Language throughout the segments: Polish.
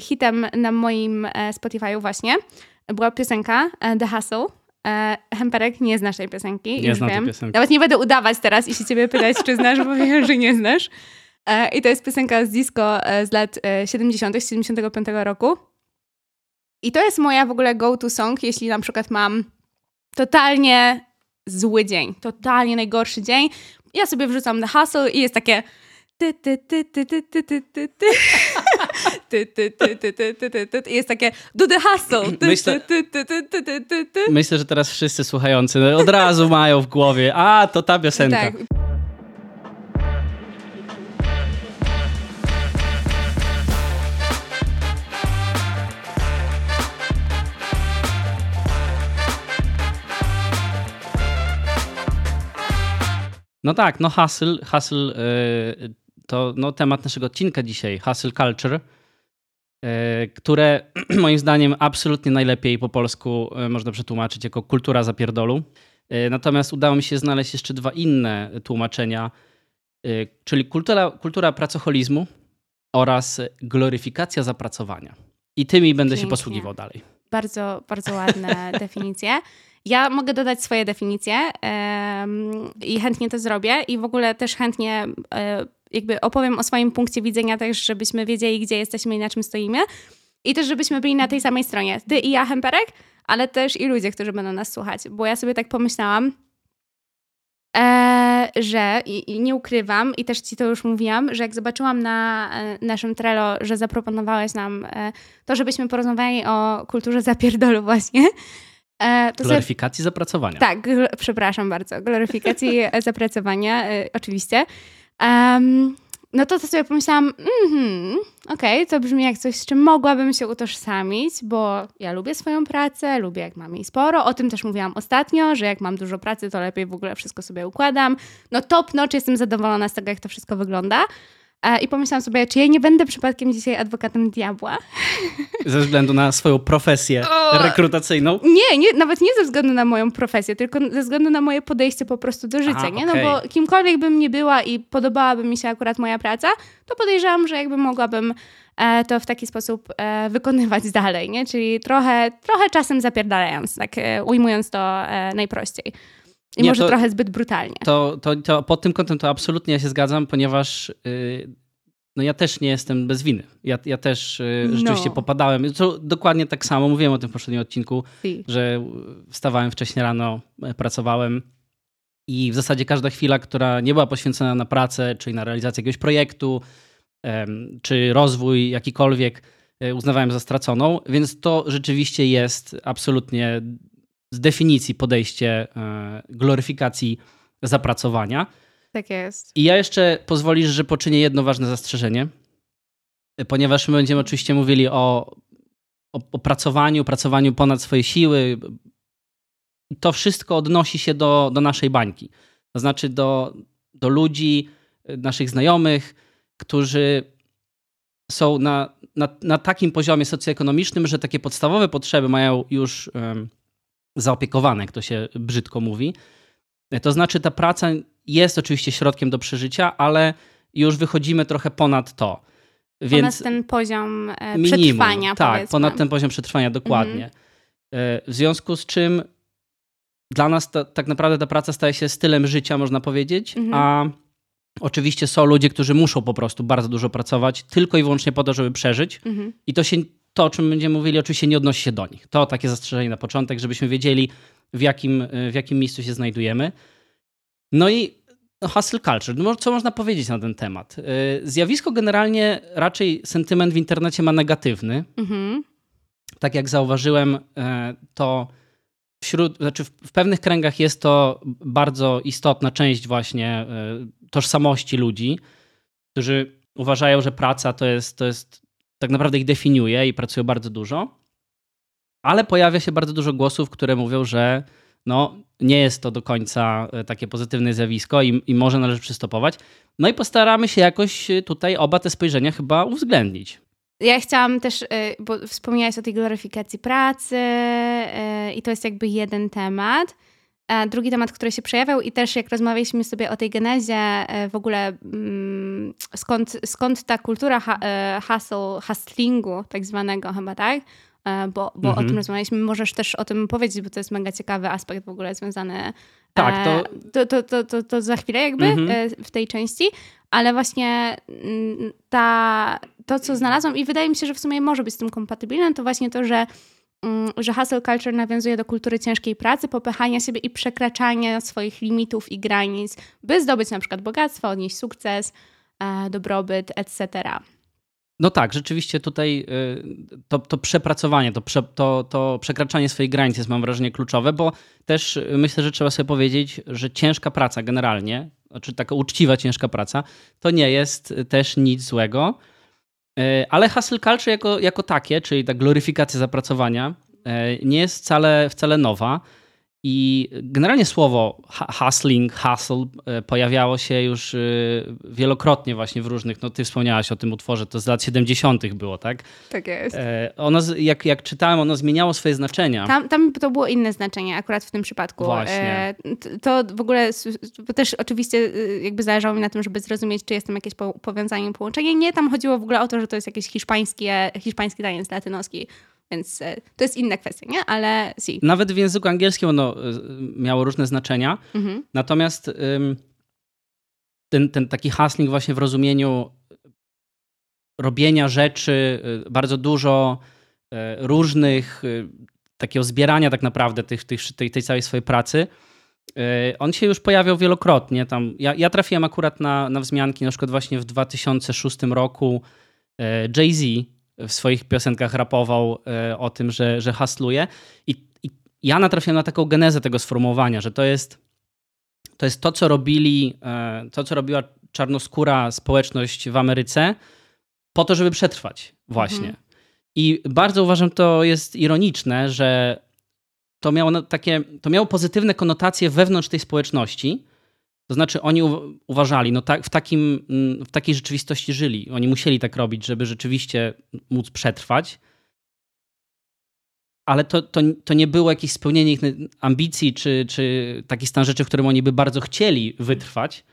hitem na moim e, Spotify'u właśnie była piosenka e, The Hustle. E, Hemperek, nie znasz tej piosenki, Nie znam tej wiem. piosenki. Nawet nie będę udawać teraz i się ciebie pytać, czy znasz, bo wiem, że nie znasz. I to jest piosenka z disco z lat e, 70., 75 roku. I to jest moja w ogóle go-to song, jeśli na przykład mam totalnie zły dzień, totalnie najgorszy dzień. Ja sobie wrzucam The Hustle i jest takie ty, ty, ty, ty, ty, ty, ty, ty, ty. Ty, ty, ty, ty, ty, ty, ty, ty. I jest takie do the hustle. Ty, Myślę- ty, ty, ty, ty, ty, ty, ty. Myślę, że teraz wszyscy słuchający od razu mają w głowie, a to ta piosenka. Tak. No tak, no hustle, hustle y, to no, temat naszego odcinka dzisiaj, hustle culture, y, które moim zdaniem absolutnie najlepiej po polsku y, można przetłumaczyć jako kultura zapierdolu. Y, Natomiast udało mi się znaleźć jeszcze dwa inne tłumaczenia, czyli kultura, kultura pracoholizmu oraz gloryfikacja zapracowania. I tymi będę się Pięknie. posługiwał dalej. Bardzo, bardzo ładne definicje. Ja mogę dodać swoje definicje em, i chętnie to zrobię i w ogóle też chętnie e, jakby opowiem o swoim punkcie widzenia też, żebyśmy wiedzieli, gdzie jesteśmy i na czym stoimy. I też, żebyśmy byli na tej samej stronie. Ty i ja, Hemperek, ale też i ludzie, którzy będą nas słuchać. Bo ja sobie tak pomyślałam, e, że i, i nie ukrywam, i też ci to już mówiłam, że jak zobaczyłam na e, naszym Trello, że zaproponowałeś nam e, to, żebyśmy porozmawiali o kulturze zapierdolu właśnie, e, to sobie Gloryfikacji zapracowania. tak, gl- przepraszam bardzo. Gloryfikacji e, zapracowania, e, oczywiście. Em, no to, to sobie pomyślałam, mhm, okej, to brzmi jak coś, z czym mogłabym się utożsamić, bo ja lubię swoją pracę, lubię jak mam jej sporo. O tym też mówiłam ostatnio, że jak mam dużo pracy, to lepiej w ogóle wszystko sobie układam. No top notch, jestem zadowolona z tego, jak to wszystko wygląda. E, I pomyślałam sobie, czy ja nie będę przypadkiem dzisiaj adwokatem diabła? Ze względu na swoją profesję O! rekrutacyjną. Nie, nie, nawet nie ze względu na moją profesję, tylko ze względu na moje podejście po prostu do życia, Aha, nie? No okej. bo kimkolwiek bym nie była i podobałaby mi się akurat moja praca, to podejrzewam, że jakby mogłabym e, to w taki sposób e, wykonywać dalej, nie? Czyli trochę, trochę czasem zapierdalając, tak e, ujmując to e, najprościej. I Nie, może to- trochę zbyt brutalnie. To, to, to pod tym kątem to absolutnie ja się zgadzam, ponieważ yy, no ja też nie jestem bez winy. Ja, ja też yy, No. rzeczywiście popadałem. To dokładnie tak samo, mówiłem o tym w poprzednim odcinku, Si. że wstawałem wcześnie rano, e, pracowałem i w zasadzie każda chwila, która nie była poświęcona na pracę, czyli na realizację jakiegoś projektu, czy rozwój jakikolwiek, e, uznawałem za straconą, więc to rzeczywiście jest absolutnie z definicji podejście e, gloryfikacji zapracowania. Tak jest. I ja jeszcze pozwolisz, że poczynię jedno ważne zastrzeżenie, ponieważ my będziemy oczywiście mówili o, o, o pracowaniu, pracowaniu ponad swoje siły. To wszystko odnosi się do, do naszej bańki. To znaczy do, do ludzi, naszych znajomych, którzy są na, na, na takim poziomie socjoekonomicznym, że takie podstawowe potrzeby mają już zaopiekowane, jak to się brzydko mówi. To znaczy, ta praca jest oczywiście środkiem do przeżycia, ale już wychodzimy trochę ponad to. Ponad Więc ten poziom e, minimum, przetrwania, Tak, powiedzmy. ponad ten poziom przetrwania, dokładnie. E, W związku z czym dla nas ta, tak naprawdę ta praca staje się stylem życia, można powiedzieć, Mhm. a oczywiście są ludzie, którzy muszą po prostu bardzo dużo pracować, tylko i wyłącznie po to, żeby przeżyć. Mhm. I to się, to o czym będziemy mówili, oczywiście nie odnosi się do nich. To takie zastrzeżenie na początek, żebyśmy wiedzieli, w jakim, w jakim miejscu się znajdujemy. No i no, hustle culture. No, co można powiedzieć na ten temat? Y, Zjawisko generalnie raczej sentyment w internecie ma negatywny. Mhm. Tak jak zauważyłem, e, to wśród, znaczy w, pewnych kręgach jest to bardzo istotna część właśnie e, tożsamości ludzi, którzy uważają, że praca to jest, to jest tak naprawdę ich definiuje i pracują bardzo dużo. Ale pojawia się bardzo dużo głosów, które mówią, że no, nie jest to do końca e, takie pozytywne zjawisko i, i może należy przystopować. No i postaramy się jakoś e, tutaj oba te spojrzenia chyba uwzględnić. Ja chciałam też, y, bo wspomniałaś o tej gloryfikacji pracy i to jest jakby jeden temat. E, drugi temat, który się przejawiał i też jak rozmawialiśmy sobie o tej genezie, e, w ogóle mm, skąd, skąd ta kultura ha, e, hustle, hustlingu tak zwanego chyba, tak? Bo, bo mhm. o tym rozmawialiśmy. Możesz też o tym powiedzieć, bo to jest mega ciekawy aspekt w ogóle związany. Tak, to... To, to, to, to, to za chwilę jakby mhm. w tej części, ale właśnie mm, ta, to, co znalazłam i wydaje mi się, że w sumie może być z tym kompatybilne, to właśnie to, że że hustle culture nawiązuje do kultury ciężkiej pracy, popychania siebie i przekraczania swoich limitów i granic, by zdobyć na przykład bogactwo, odnieść sukces, e, dobrobyt, etc. No tak, rzeczywiście tutaj y, to, to przepracowanie, to, prze, to, to przekraczanie swojej granic jest mam wrażenie kluczowe, bo też y, myślę, że trzeba sobie powiedzieć, że ciężka praca generalnie, znaczy taka uczciwa ciężka praca, to nie jest też nic złego. E, ale hustle culture jako, jako takie, czyli ta gloryfikacja zapracowania, e, nie jest wcale, wcale nowa. I generalnie słowo hustling, hustle e, pojawiało się już e, wielokrotnie właśnie w różnych, no ty wspomniałaś o tym utworze, to z lat 70. było, tak? Tak jest. E, ono, jak, jak czytałem, ono zmieniało swoje znaczenia. Tam, tam to było inne znaczenie akurat w tym przypadku. Właśnie. To w ogóle też oczywiście jakby zależało mi na tym, żeby zrozumieć, czy jest tam jakieś powiązanie, połączenie. Nie, tam chodziło w ogóle o to, że to jest jakiś hiszpański, hiszpański taniec latynoski więc e, to jest inna kwestia, nie? Ale si. Nawet w języku angielskim ono e, miało różne znaczenia. Mhm. Natomiast ten, ten taki hustling właśnie w rozumieniu robienia rzeczy, e, bardzo dużo różnych, takiego zbierania tak naprawdę tych, tych, tej, tej całej swojej pracy, on się już pojawiał wielokrotnie. Tam, ja, ja trafiłem akurat na, na wzmianki, na przykład właśnie w 2006 roku Jay-Z w swoich piosenkach rapował e, o tym, że, że hasluje. I, I, ja natrafiłem na taką genezę tego sformułowania, że to jest to, jest to co robili, e, to, co robiła czarnoskóra społeczność w Ameryce, po to, żeby przetrwać, właśnie. Mhm. I bardzo uważam, to jest ironiczne, że to miało takie, to miało pozytywne konotacje wewnątrz tej społeczności, to znaczy oni uważali, no tak, w, takim, w takiej rzeczywistości żyli. Oni musieli tak robić, żeby rzeczywiście móc przetrwać. Ale to, to, to nie było jakieś spełnienie ich ambicji, czy, czy taki stan rzeczy, w którym oni by bardzo chcieli wytrwać.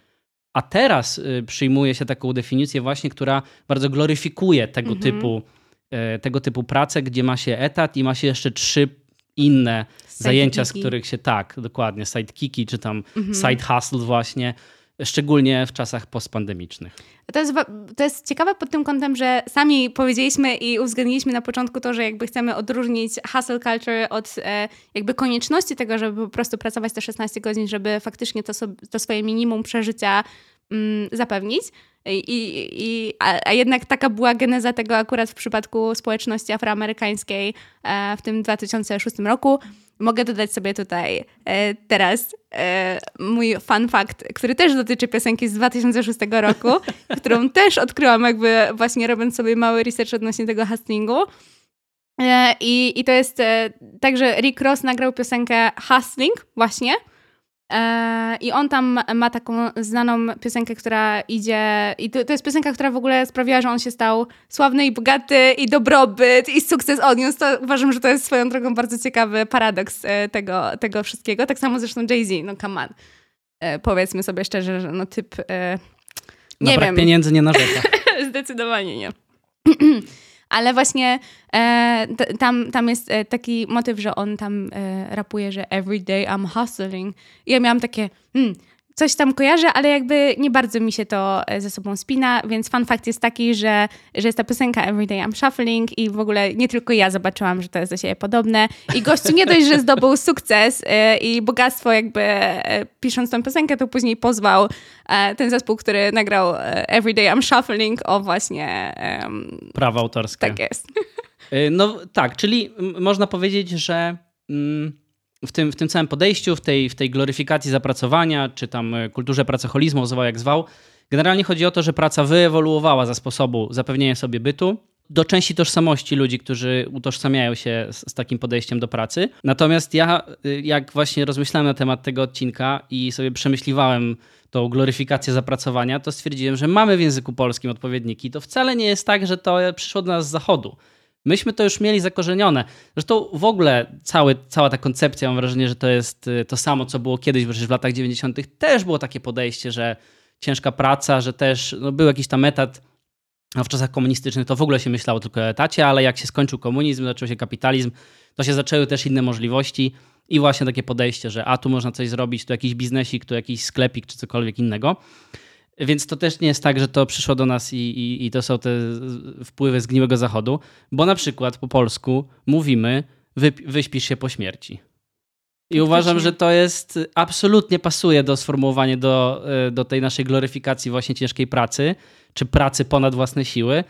A teraz y, przyjmuje się taką definicję właśnie, która bardzo gloryfikuje tego, mhm. typu, e, tego typu pracę, gdzie ma się etat i ma się jeszcze trzy inne zajęcia, z których się tak, dokładnie, sidekicki czy tam mhm. side hustle właśnie, szczególnie w czasach postpandemicznych. To jest, to jest ciekawe pod tym kątem, że sami powiedzieliśmy i uwzględniliśmy na początku to, że jakby chcemy odróżnić hustle culture od e, jakby konieczności tego, żeby po prostu pracować te 16 godzin, żeby faktycznie to, sobie, to swoje minimum przeżycia mm, zapewnić. I, i, a, a, jednak taka była geneza tego akurat w przypadku społeczności afroamerykańskiej e, w tym 2006 roku. Mogę dodać sobie tutaj e, teraz e, mój fun fact, który też dotyczy piosenki z 2006 roku, którą też odkryłam jakby właśnie robiąc sobie mały research odnośnie tego hustlingu. I, I to jest tak, że Rick Ross nagrał piosenkę Hustling właśnie I on tam ma taką znaną piosenkę, która idzie. I to, to, jest piosenka, która w ogóle sprawiła, że on się stał sławny i bogaty, i dobrobyt, i sukces odniósł. To uważam, że to jest swoją drogą bardzo ciekawy paradoks e, tego, tego wszystkiego. Tak samo zresztą Jay-Z, no come on. E, powiedzmy sobie szczerze, że no typ. nie wiem. pieniędzy nie narzeka. Zdecydowanie nie. ale właśnie e, tam, tam jest e, taki motyw, że on tam e, rapuje, że every day I'm hustling. I ja miałam takie, hmm, coś tam kojarzę, ale jakby nie bardzo mi się to e, ze sobą spina, więc fun fact jest taki, że, że jest ta piosenka Everyday I'm Shuffling i w ogóle nie tylko ja zobaczyłam, że to jest do siebie podobne i gościu nie dość, że zdobył sukces e, i bogactwo jakby e, pisząc tą piosenkę, to później pozwał ten zespół, który nagrał Everyday I'm Shuffling o właśnie... Um, Prawa autorskie. Tak jest. No tak, czyli można powiedzieć, że... Mm, w tym, w tym całym podejściu, w tej, w tej gloryfikacji zapracowania, czy tam e, kulturze pracoholizmu, zwał jak zwał, generalnie chodzi o to, że praca wyewoluowała za sposobu zapewnienia sobie bytu do części tożsamości ludzi, którzy utożsamiają się z, z, takim podejściem do pracy. Natomiast ja, e, jak właśnie rozmyślałem na temat tego odcinka i sobie przemyśliwałem tą gloryfikację zapracowania, to stwierdziłem, że mamy w języku polskim odpowiedniki. To wcale nie jest tak, że to przyszło do nas z zachodu Myśmy to już mieli zakorzenione. Zresztą w ogóle cały, cała ta koncepcja, mam wrażenie, że to jest y, to samo, co było kiedyś, przecież w latach 90. też było takie podejście, że ciężka praca, że też no, był jakiś tam etat. No, w czasach komunistycznych to w ogóle się myślało tylko o etacie, ale jak się skończył komunizm, zaczął się kapitalizm, to się zaczęły też inne możliwości i właśnie takie podejście, że a tu można coś zrobić, tu jakiś biznesik, tu jakiś sklepik czy cokolwiek innego. Więc to też nie jest tak, że to przyszło do nas i, i, i to są te wpływy zgniłego zachodu, bo na przykład po polsku mówimy wy, wyśpisz się po śmierci. I uważam, że to jest absolutnie pasuje do sformułowania do, e, do tej naszej gloryfikacji właśnie ciężkiej pracy, czy pracy ponad własne siły.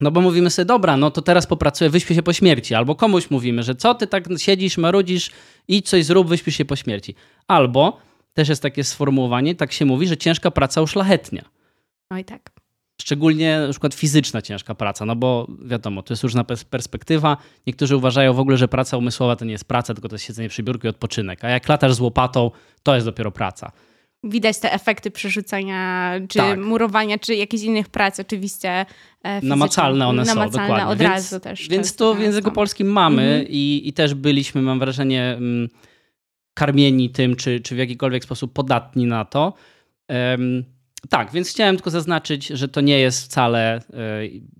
No bo mówimy sobie, dobra, no to teraz popracuję, wyśpię się po śmierci. Albo komuś mówimy, że co ty tak siedzisz, marudzisz, idź coś zrób, wyśpisz się po śmierci. Albo też jest takie sformułowanie, tak się mówi, że ciężka praca uszlachetnia. Oj tak. Szczególnie na przykład fizyczna ciężka praca, no bo wiadomo, to jest różna perspektywa. Niektórzy uważają w ogóle, że praca umysłowa to nie jest praca, tylko to jest siedzenie przy biurku i odpoczynek. A jak latasz z łopatą, to jest dopiero praca. Widać te efekty przerzucania, czy tak. murowania, czy jakichś innych prac oczywiście. E, namacalne one namacalne są, dokładnie. od więc, razu też. Więc to w języku polskim mamy mhm. i, i też byliśmy, mam wrażenie, mm, karmieni tym, czy, czy w jakikolwiek sposób podatni na to. Tak, więc chciałem tylko zaznaczyć, że to nie jest wcale e,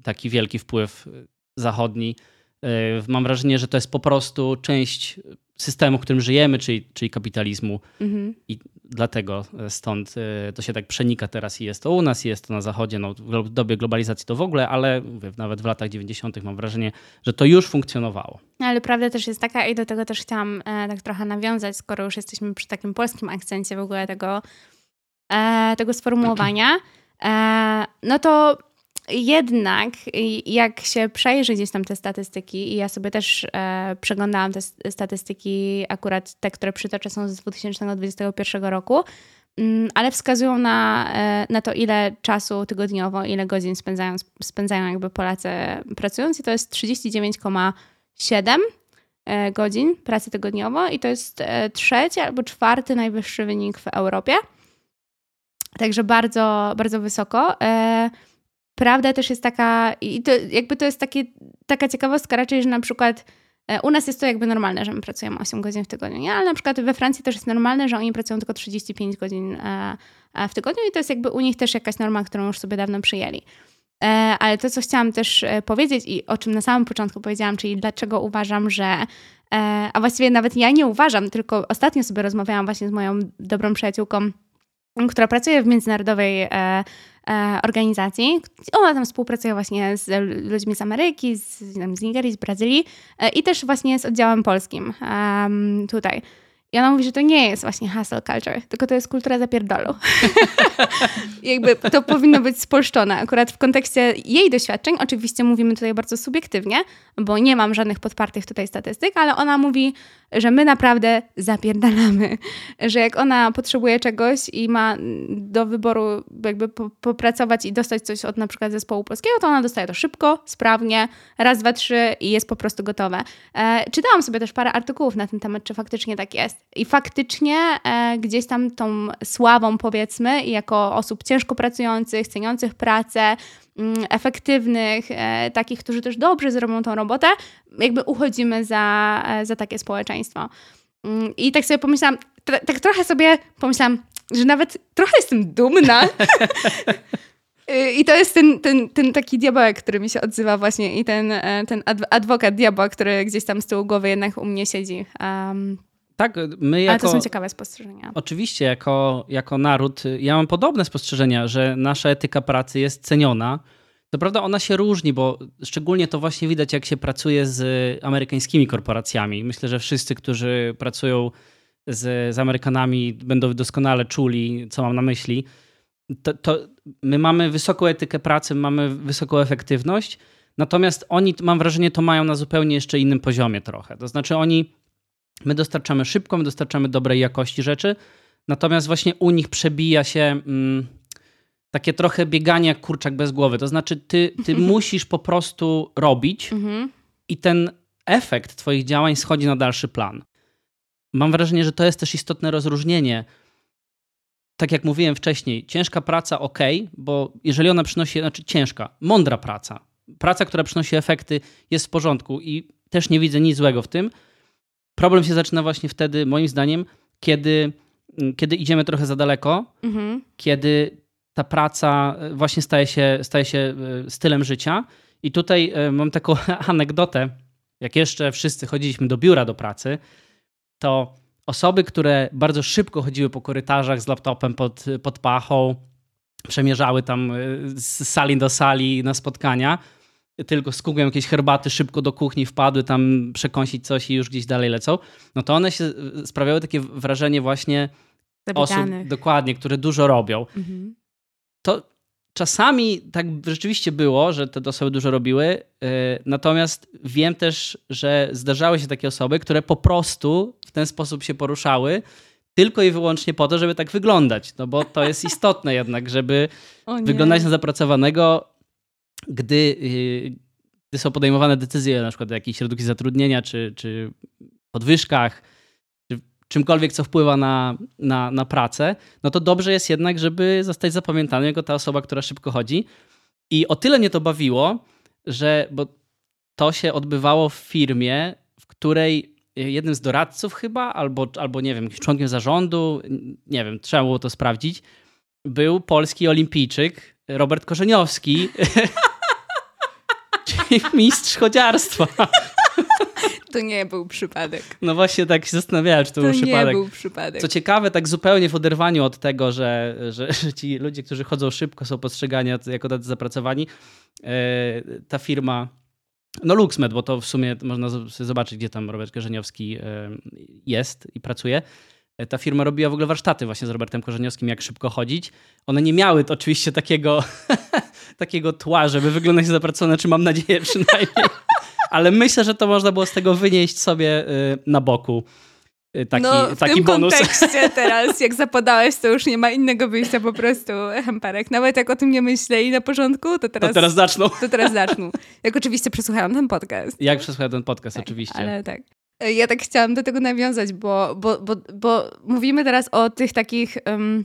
taki wielki wpływ zachodni. E, mam wrażenie, że to jest po prostu część systemu, w którym żyjemy, czyli, czyli kapitalizmu. Mhm. I dlatego e, stąd to się tak przenika teraz i jest to u nas, i jest to na zachodzie. No, w dobie globalizacji to w ogóle, ale nawet w latach 90. mam wrażenie, że to już funkcjonowało. Ale prawda też jest taka, i do tego też chciałam tak trochę nawiązać, skoro już jesteśmy przy takim polskim akcencie w ogóle tego e, tego sformułowania, e, no to jednak jak się przejrzy gdzieś tam te statystyki i ja sobie też e, przeglądałam te statystyki, akurat te, które przytoczę są z 2021 roku, mm, ale wskazują na, e, na to, ile czasu tygodniowo, ile godzin spędzają, spędzają jakby Polacy pracując i to jest 39,7 e, godzin pracy tygodniowo i to jest e, trzeci albo czwarty najwyższy wynik w Europie. Także bardzo, bardzo wysoko. E, prawda też jest taka, i to jakby to jest takie, taka ciekawostka raczej, że na przykład e, u nas jest to jakby normalne, że my pracujemy 8 godzin w tygodniu, nie? ale na przykład we Francji też jest normalne, że oni pracują tylko 35 godzin e, w tygodniu i to jest jakby u nich też jakaś norma, którą już sobie dawno przyjęli. Ale to, co chciałam też powiedzieć i o czym na samym początku powiedziałam, czyli dlaczego uważam, że a właściwie nawet ja nie uważam, tylko ostatnio sobie rozmawiałam właśnie z moją dobrą przyjaciółką, która pracuje w międzynarodowej e, e, organizacji. Ona tam współpracuje właśnie z ludźmi z Ameryki, z, z Nigerii, z Brazylii e, i też właśnie z oddziałem polskim tutaj. I ona mówi, że to nie jest właśnie hustle culture, tylko to jest kultura zapierdolu. Jakby to powinno być spolszczone. Akurat w kontekście jej doświadczeń, oczywiście mówimy tutaj bardzo subiektywnie, bo nie mam żadnych podpartych tutaj statystyk, ale ona mówi, że my naprawdę zapierdalamy. Że jak ona potrzebuje czegoś i ma do wyboru jakby popracować i dostać coś od na przykład zespołu polskiego, to ona dostaje to szybko, sprawnie, raz, dwa, trzy i jest po prostu gotowe. E, czytałam sobie też parę artykułów na ten temat, czy faktycznie tak jest. I faktycznie e, gdzieś tam tą sławą powiedzmy, jako osób ciężko pracujących, ceniących pracę, mm, efektywnych, e, takich, którzy też dobrze zrobią tą robotę, jakby uchodzimy za, e, za takie społeczeństwo. Mm, I tak sobie pomyślałam, tak trochę sobie pomyślałam, że nawet trochę jestem dumna. I to jest ten, ten, ten taki diabełek, który mi się odzywa właśnie i ten, e, ten adwokat diabła, który gdzieś tam z tyłu głowy jednak u mnie siedzi. Um, tak, my jako... Ale to są ciekawe spostrzeżenia. Oczywiście, jako, jako naród, ja mam podobne spostrzeżenia, że nasza etyka pracy jest ceniona. To prawda, ona się różni, bo szczególnie to właśnie widać, jak się pracuje z amerykańskimi korporacjami. Myślę, że wszyscy, którzy pracują z, z Amerykanami, będą doskonale czuli, co mam na myśli. To, to my mamy wysoką etykę pracy, mamy wysoką efektywność, natomiast oni, mam wrażenie, to mają na zupełnie jeszcze innym poziomie trochę. To znaczy, oni My dostarczamy szybko, my dostarczamy dobrej jakości rzeczy, natomiast właśnie u nich przebija się mm, takie trochę bieganie jak kurczak bez głowy. To znaczy, ty, ty musisz po prostu robić mhm. i ten efekt Twoich działań schodzi na dalszy plan. Mam wrażenie, że to jest też istotne rozróżnienie. Tak jak mówiłem wcześniej, ciężka praca ok, bo jeżeli ona przynosi, znaczy ciężka, mądra praca, praca, która przynosi efekty, jest w porządku i też nie widzę nic złego w tym. Problem się zaczyna właśnie wtedy, moim zdaniem, kiedy, kiedy idziemy trochę za daleko, mhm. kiedy ta praca właśnie staje się, staje się stylem życia. I tutaj mam taką anegdotę. Jak jeszcze wszyscy chodziliśmy do biura do pracy, to osoby, które bardzo szybko chodziły po korytarzach z laptopem pod, pod pachą, przemierzały tam z sali do sali na spotkania, tylko z kugłem jakiejś herbaty szybko do kuchni wpadły tam przekąsić coś i już gdzieś dalej lecą, no to one się sprawiały takie wrażenie właśnie osób, dokładnie, które dużo robią. Mhm. To czasami tak rzeczywiście było, że te osoby dużo robiły, yy, natomiast wiem też, że zdarzały się takie osoby, które po prostu w ten sposób się poruszały, tylko i wyłącznie po to, żeby tak wyglądać. No bo to jest istotne jednak, żeby wyglądać na zapracowanego, gdy, yy, gdy są podejmowane decyzje na przykład jakiejś redukcji zatrudnienia, czy, czy podwyżkach, czy czymkolwiek, co wpływa na, na, na pracę, no to dobrze jest jednak, żeby zostać zapamiętany jako ta osoba, która szybko chodzi. I o tyle mnie to bawiło, że bo to się odbywało w firmie, w której jednym z doradców chyba, albo, albo nie wiem, członkiem zarządu, nie wiem, trzeba było to sprawdzić, był polski olimpijczyk Robert Korzeniowski, mistrz chodziarstwa. To nie był przypadek. No właśnie tak się zastanawiałem, czy to, to był przypadek. To nie był przypadek. Co ciekawe, tak zupełnie w oderwaniu od tego, że, że, że ci ludzie, którzy chodzą szybko są postrzegani jako tacy zapracowani, e, ta firma no LuxMed, bo to w sumie można sobie zobaczyć, gdzie tam Robert Korzeniowski e, jest i pracuje. E, ta firma robiła w ogóle warsztaty właśnie z Robertem Korzeniowskim, jak szybko chodzić. One nie miały oczywiście takiego, takiego tła, żeby wyglądać zapracowane, czy mam nadzieję przynajmniej. Ale myślę, że to można było z tego wynieść sobie e, na boku. Y, taki, no, w taki tym bonus. kontekście teraz, jak zapodałeś, to już nie ma innego wyjścia po prostu, Hemperek. Nawet jak o tym nie myśleli na początku, to teraz... To teraz zaczną. To teraz zaczną. Jak oczywiście przesłuchałem ten podcast. Jak przesłuchałem ten podcast, tak, oczywiście. Ale tak. Ja tak chciałam do tego nawiązać, bo, bo, bo, bo mówimy teraz o tych takich... Um,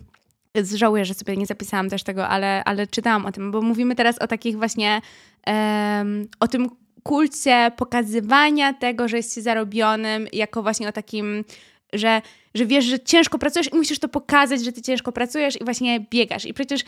żałuję, że sobie nie zapisałam też tego, ale, ale czytałam o tym, bo mówimy teraz o takich właśnie, um, o tym kulcie pokazywania tego, że jest się zarobionym, jako właśnie o takim, że że wiesz, że ciężko pracujesz i musisz to pokazać, że ty ciężko pracujesz i właśnie biegasz. I przecież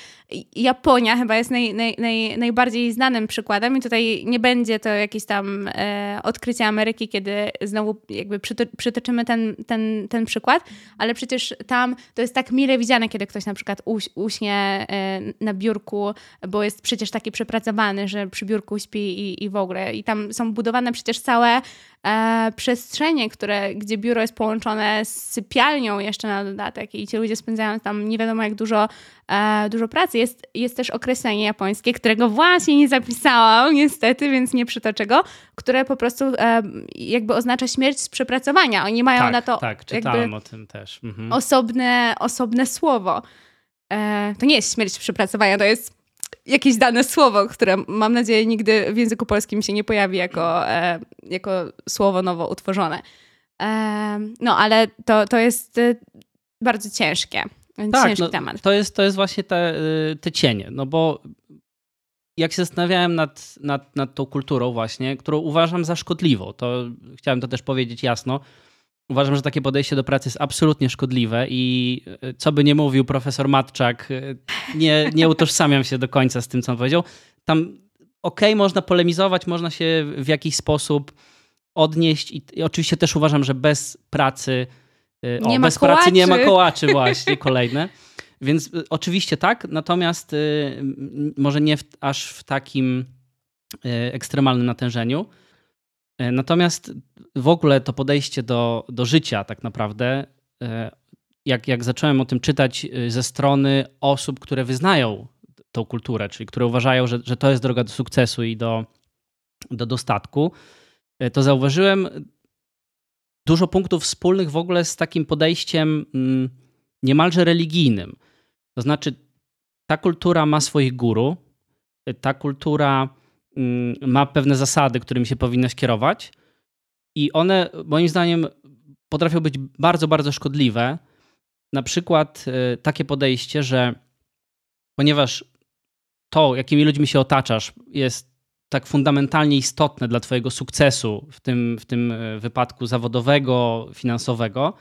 Japonia chyba jest naj, naj, naj, najbardziej znanym przykładem i tutaj nie będzie to jakieś tam e, odkrycie Ameryki, kiedy znowu jakby przyto, przytoczymy ten, ten, ten przykład, ale przecież tam to jest tak mile widziane, kiedy ktoś na przykład uś, uśnie e, na biurku, bo jest przecież taki przepracowany, że przy biurku śpi i, i w ogóle. I tam są budowane przecież całe e, przestrzenie, które, gdzie biuro jest połączone z sypialnią jeszcze na dodatek i ci ludzie spędzają tam nie wiadomo jak dużo, e, dużo pracy. Jest, jest też określenie japońskie, którego właśnie nie zapisałam niestety, więc nie przytoczę go, które po prostu e, jakby oznacza śmierć z przepracowania. Oni mają tak, na to tak, czytałem o tym też. Mhm. Osobne, osobne słowo. E, to nie jest śmierć z przepracowania, to jest jakieś dane słowo, które mam nadzieję nigdy w języku polskim się nie pojawi jako, e, jako słowo nowo utworzone. No, ale to, to jest e, bardzo ciężkie. Tak, ciężki no, temat. To jest, to jest właśnie te, te cienie, no bo jak się zastanawiałem nad, nad, nad tą kulturą właśnie, którą uważam za szkodliwą, to chciałem to też powiedzieć jasno, Uważam, że takie podejście do pracy jest absolutnie szkodliwe i e, co by nie mówił profesor Matczak, nie, nie utożsamiam się do końca z tym, co on powiedział. Tam okej, okay, można polemizować, można się w jakiś sposób odnieść i, i oczywiście też uważam, że bez pracy e, o, bez kołaczy. pracy nie ma kołaczy właśnie, kolejne. Więc oczywiście tak, natomiast może nie w, aż w takim ekstremalnym natężeniu. Natomiast w ogóle to podejście do, do życia, tak naprawdę, jak, jak zacząłem o tym czytać ze strony osób, które wyznają tą kulturę, czyli które uważają, że, że to jest droga do sukcesu i do, do dostatku, to zauważyłem dużo punktów wspólnych w ogóle z takim podejściem mm, niemalże religijnym. To znaczy, ta kultura ma swoich guru, ta kultura Mm, ma pewne zasady, którymi się powinno kierować i one moim zdaniem potrafią być bardzo, bardzo szkodliwe. Na przykład y, takie podejście, że ponieważ to, jakimi ludźmi się otaczasz, jest tak fundamentalnie istotne dla Twojego sukcesu, w tym, w tym e, wypadku zawodowego, finansowego,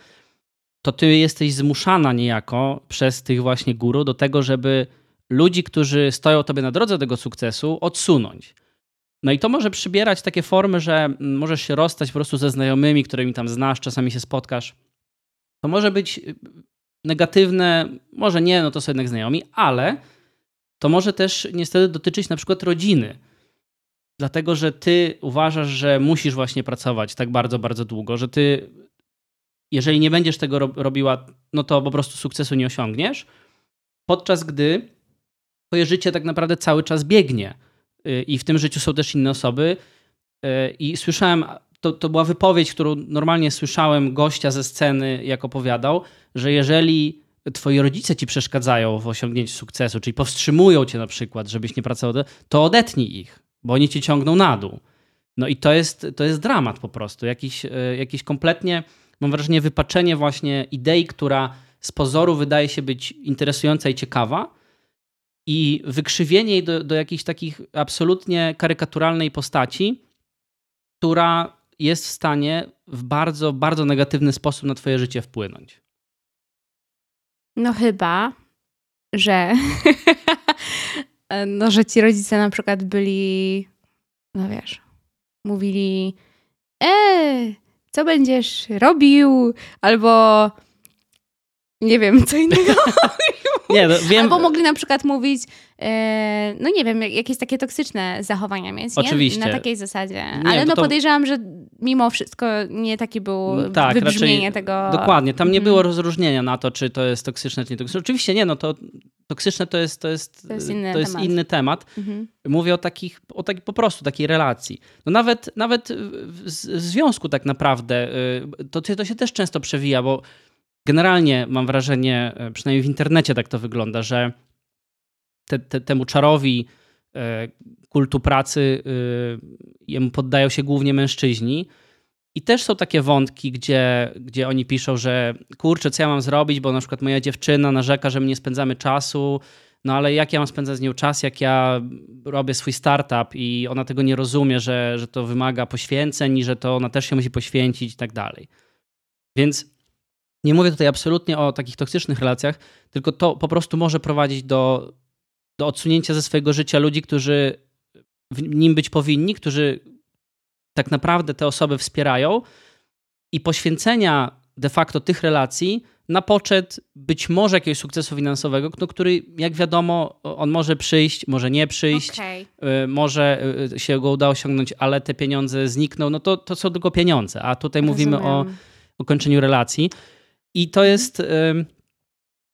to Ty jesteś zmuszana niejako przez tych właśnie guru do tego, żeby ludzi, którzy stoją Tobie na drodze tego sukcesu, odsunąć. No i to może przybierać takie formy, że możesz się rozstać po prostu ze znajomymi, którymi tam znasz, czasami się spotkasz. To może być y, negatywne, może nie, no to są jednak znajomi, ale to może też niestety dotyczyć na przykład rodziny. Dlatego, że ty uważasz, że musisz właśnie pracować tak bardzo, bardzo długo, że ty, jeżeli nie będziesz tego robiła, no to po prostu sukcesu nie osiągniesz, podczas gdy twoje życie tak naprawdę cały czas biegnie y, i w tym życiu są też inne osoby. Y, I słyszałem, to, to była wypowiedź, którą normalnie słyszałem gościa ze sceny, jak opowiadał, że jeżeli twoi rodzice ci przeszkadzają w osiągnięciu sukcesu, czyli powstrzymują cię na przykład, żebyś nie pracował, to odetnij ich, bo oni cię ciągną na dół. No i to jest, to jest dramat po prostu. Jakiś, y, jakiś kompletnie, mam wrażenie, wypaczenie właśnie idei, która z pozoru wydaje się być interesująca i ciekawa, i wykrzywienie jej do, do jakiejś takich absolutnie karykaturalnej postaci, która jest w stanie w bardzo, bardzo negatywny sposób na twoje życie wpłynąć. No chyba, że no, że ci rodzice na przykład byli, no wiesz, mówili e, co będziesz robił? Albo nie wiem, co innego. Nie, no, wiem. Albo mogli na przykład mówić, e, no nie wiem, jakieś takie toksyczne zachowania mieć. Oczywiście. Nie? Na takiej zasadzie. Nie, Ale no to... podejrzewam, że mimo wszystko nie taki był mm, tak, wybrzmienie tego. Dokładnie. Tam nie mhm. było rozróżnienia na to, czy to jest toksyczne, czy nie toksyczne. Oczywiście nie, no to toksyczne to jest, to jest, to jest inny to jest temat. Inny temat. Mhm. Mówię o takich, o takich po prostu takiej relacji. No nawet, nawet w, w związku tak naprawdę, y, to, to się też często przewija, bo generalnie mam wrażenie, e, przynajmniej w internecie tak to wygląda, że te, te, temu czarowi e, kultu pracy e, jemu poddają się głównie mężczyźni. I też są takie wątki, gdzie, gdzie oni piszą, że kurczę, co ja mam zrobić, bo na przykład moja dziewczyna narzeka, że my nie spędzamy czasu, no ale jak ja mam spędzać z nią czas, jak ja robię swój startup i ona tego nie rozumie, że, że to wymaga poświęceń i że to ona też się musi poświęcić i tak dalej. Więc nie mówię tutaj absolutnie o takich toksycznych relacjach, tylko to po prostu może prowadzić do, do odsunięcia ze swojego życia ludzi, którzy w nim być powinni, którzy tak naprawdę te osoby wspierają i poświęcenia de facto tych relacji na poczet być może jakiegoś sukcesu finansowego, no, który jak wiadomo, on może przyjść, może nie przyjść, okay. może y, się go uda osiągnąć, ale te pieniądze znikną, no to, to są tylko pieniądze, a tutaj Rozumiem. mówimy o, o kończeniu relacji. I to jest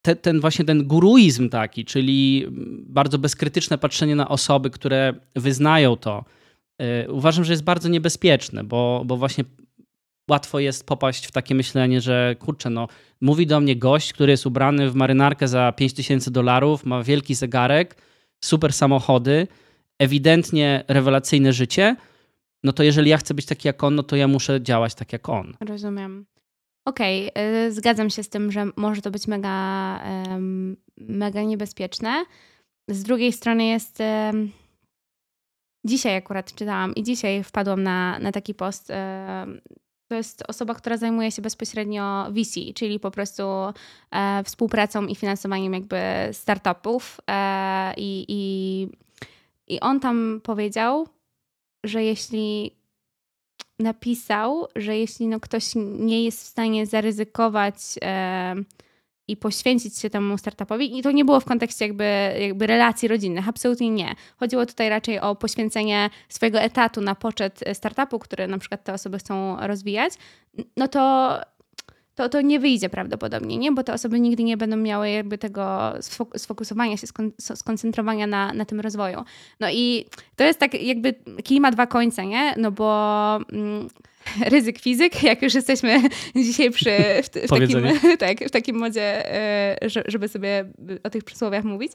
te, ten właśnie ten guruizm taki, czyli bardzo bezkrytyczne patrzenie na osoby, które wyznają to. E, uważam, że jest bardzo niebezpieczne, bo, bo właśnie łatwo jest popaść w takie myślenie, że kurczę, no, mówi do mnie gość, który jest ubrany w marynarkę za 5000 dolarów, ma wielki zegarek, super samochody, ewidentnie rewelacyjne życie, no to jeżeli ja chcę być taki jak on, no to ja muszę działać tak jak on. Rozumiem. Okej, okay, zgadzam się z tym, że może to być mega, mega niebezpieczne. Z drugiej strony jest. Dzisiaj akurat czytałam i dzisiaj wpadłam na, na taki post. To jest osoba, która zajmuje się bezpośrednio VC, czyli po prostu e, współpracą i finansowaniem jakby startupów. E, i, i, I on tam powiedział, że jeśli napisał, że jeśli no ktoś nie jest w stanie zaryzykować e, i poświęcić się temu startupowi, i to nie było w kontekście jakby, jakby relacji rodzinnych, absolutnie nie. Chodziło tutaj raczej o poświęcenie swojego etatu na poczet startupu, który na przykład te osoby chcą rozwijać, no to to, to nie wyjdzie prawdopodobnie, nie? bo te osoby nigdy nie będą miały jakby tego sfokusowania się, skoncentrowania na, na tym rozwoju. No i to jest tak jakby kij ma dwa końce, nie? No bo mm, ryzyk fizyk, jak już jesteśmy dzisiaj przy, w, w takim, tak, w takim modzie, e, żeby sobie o tych przysłowiach mówić.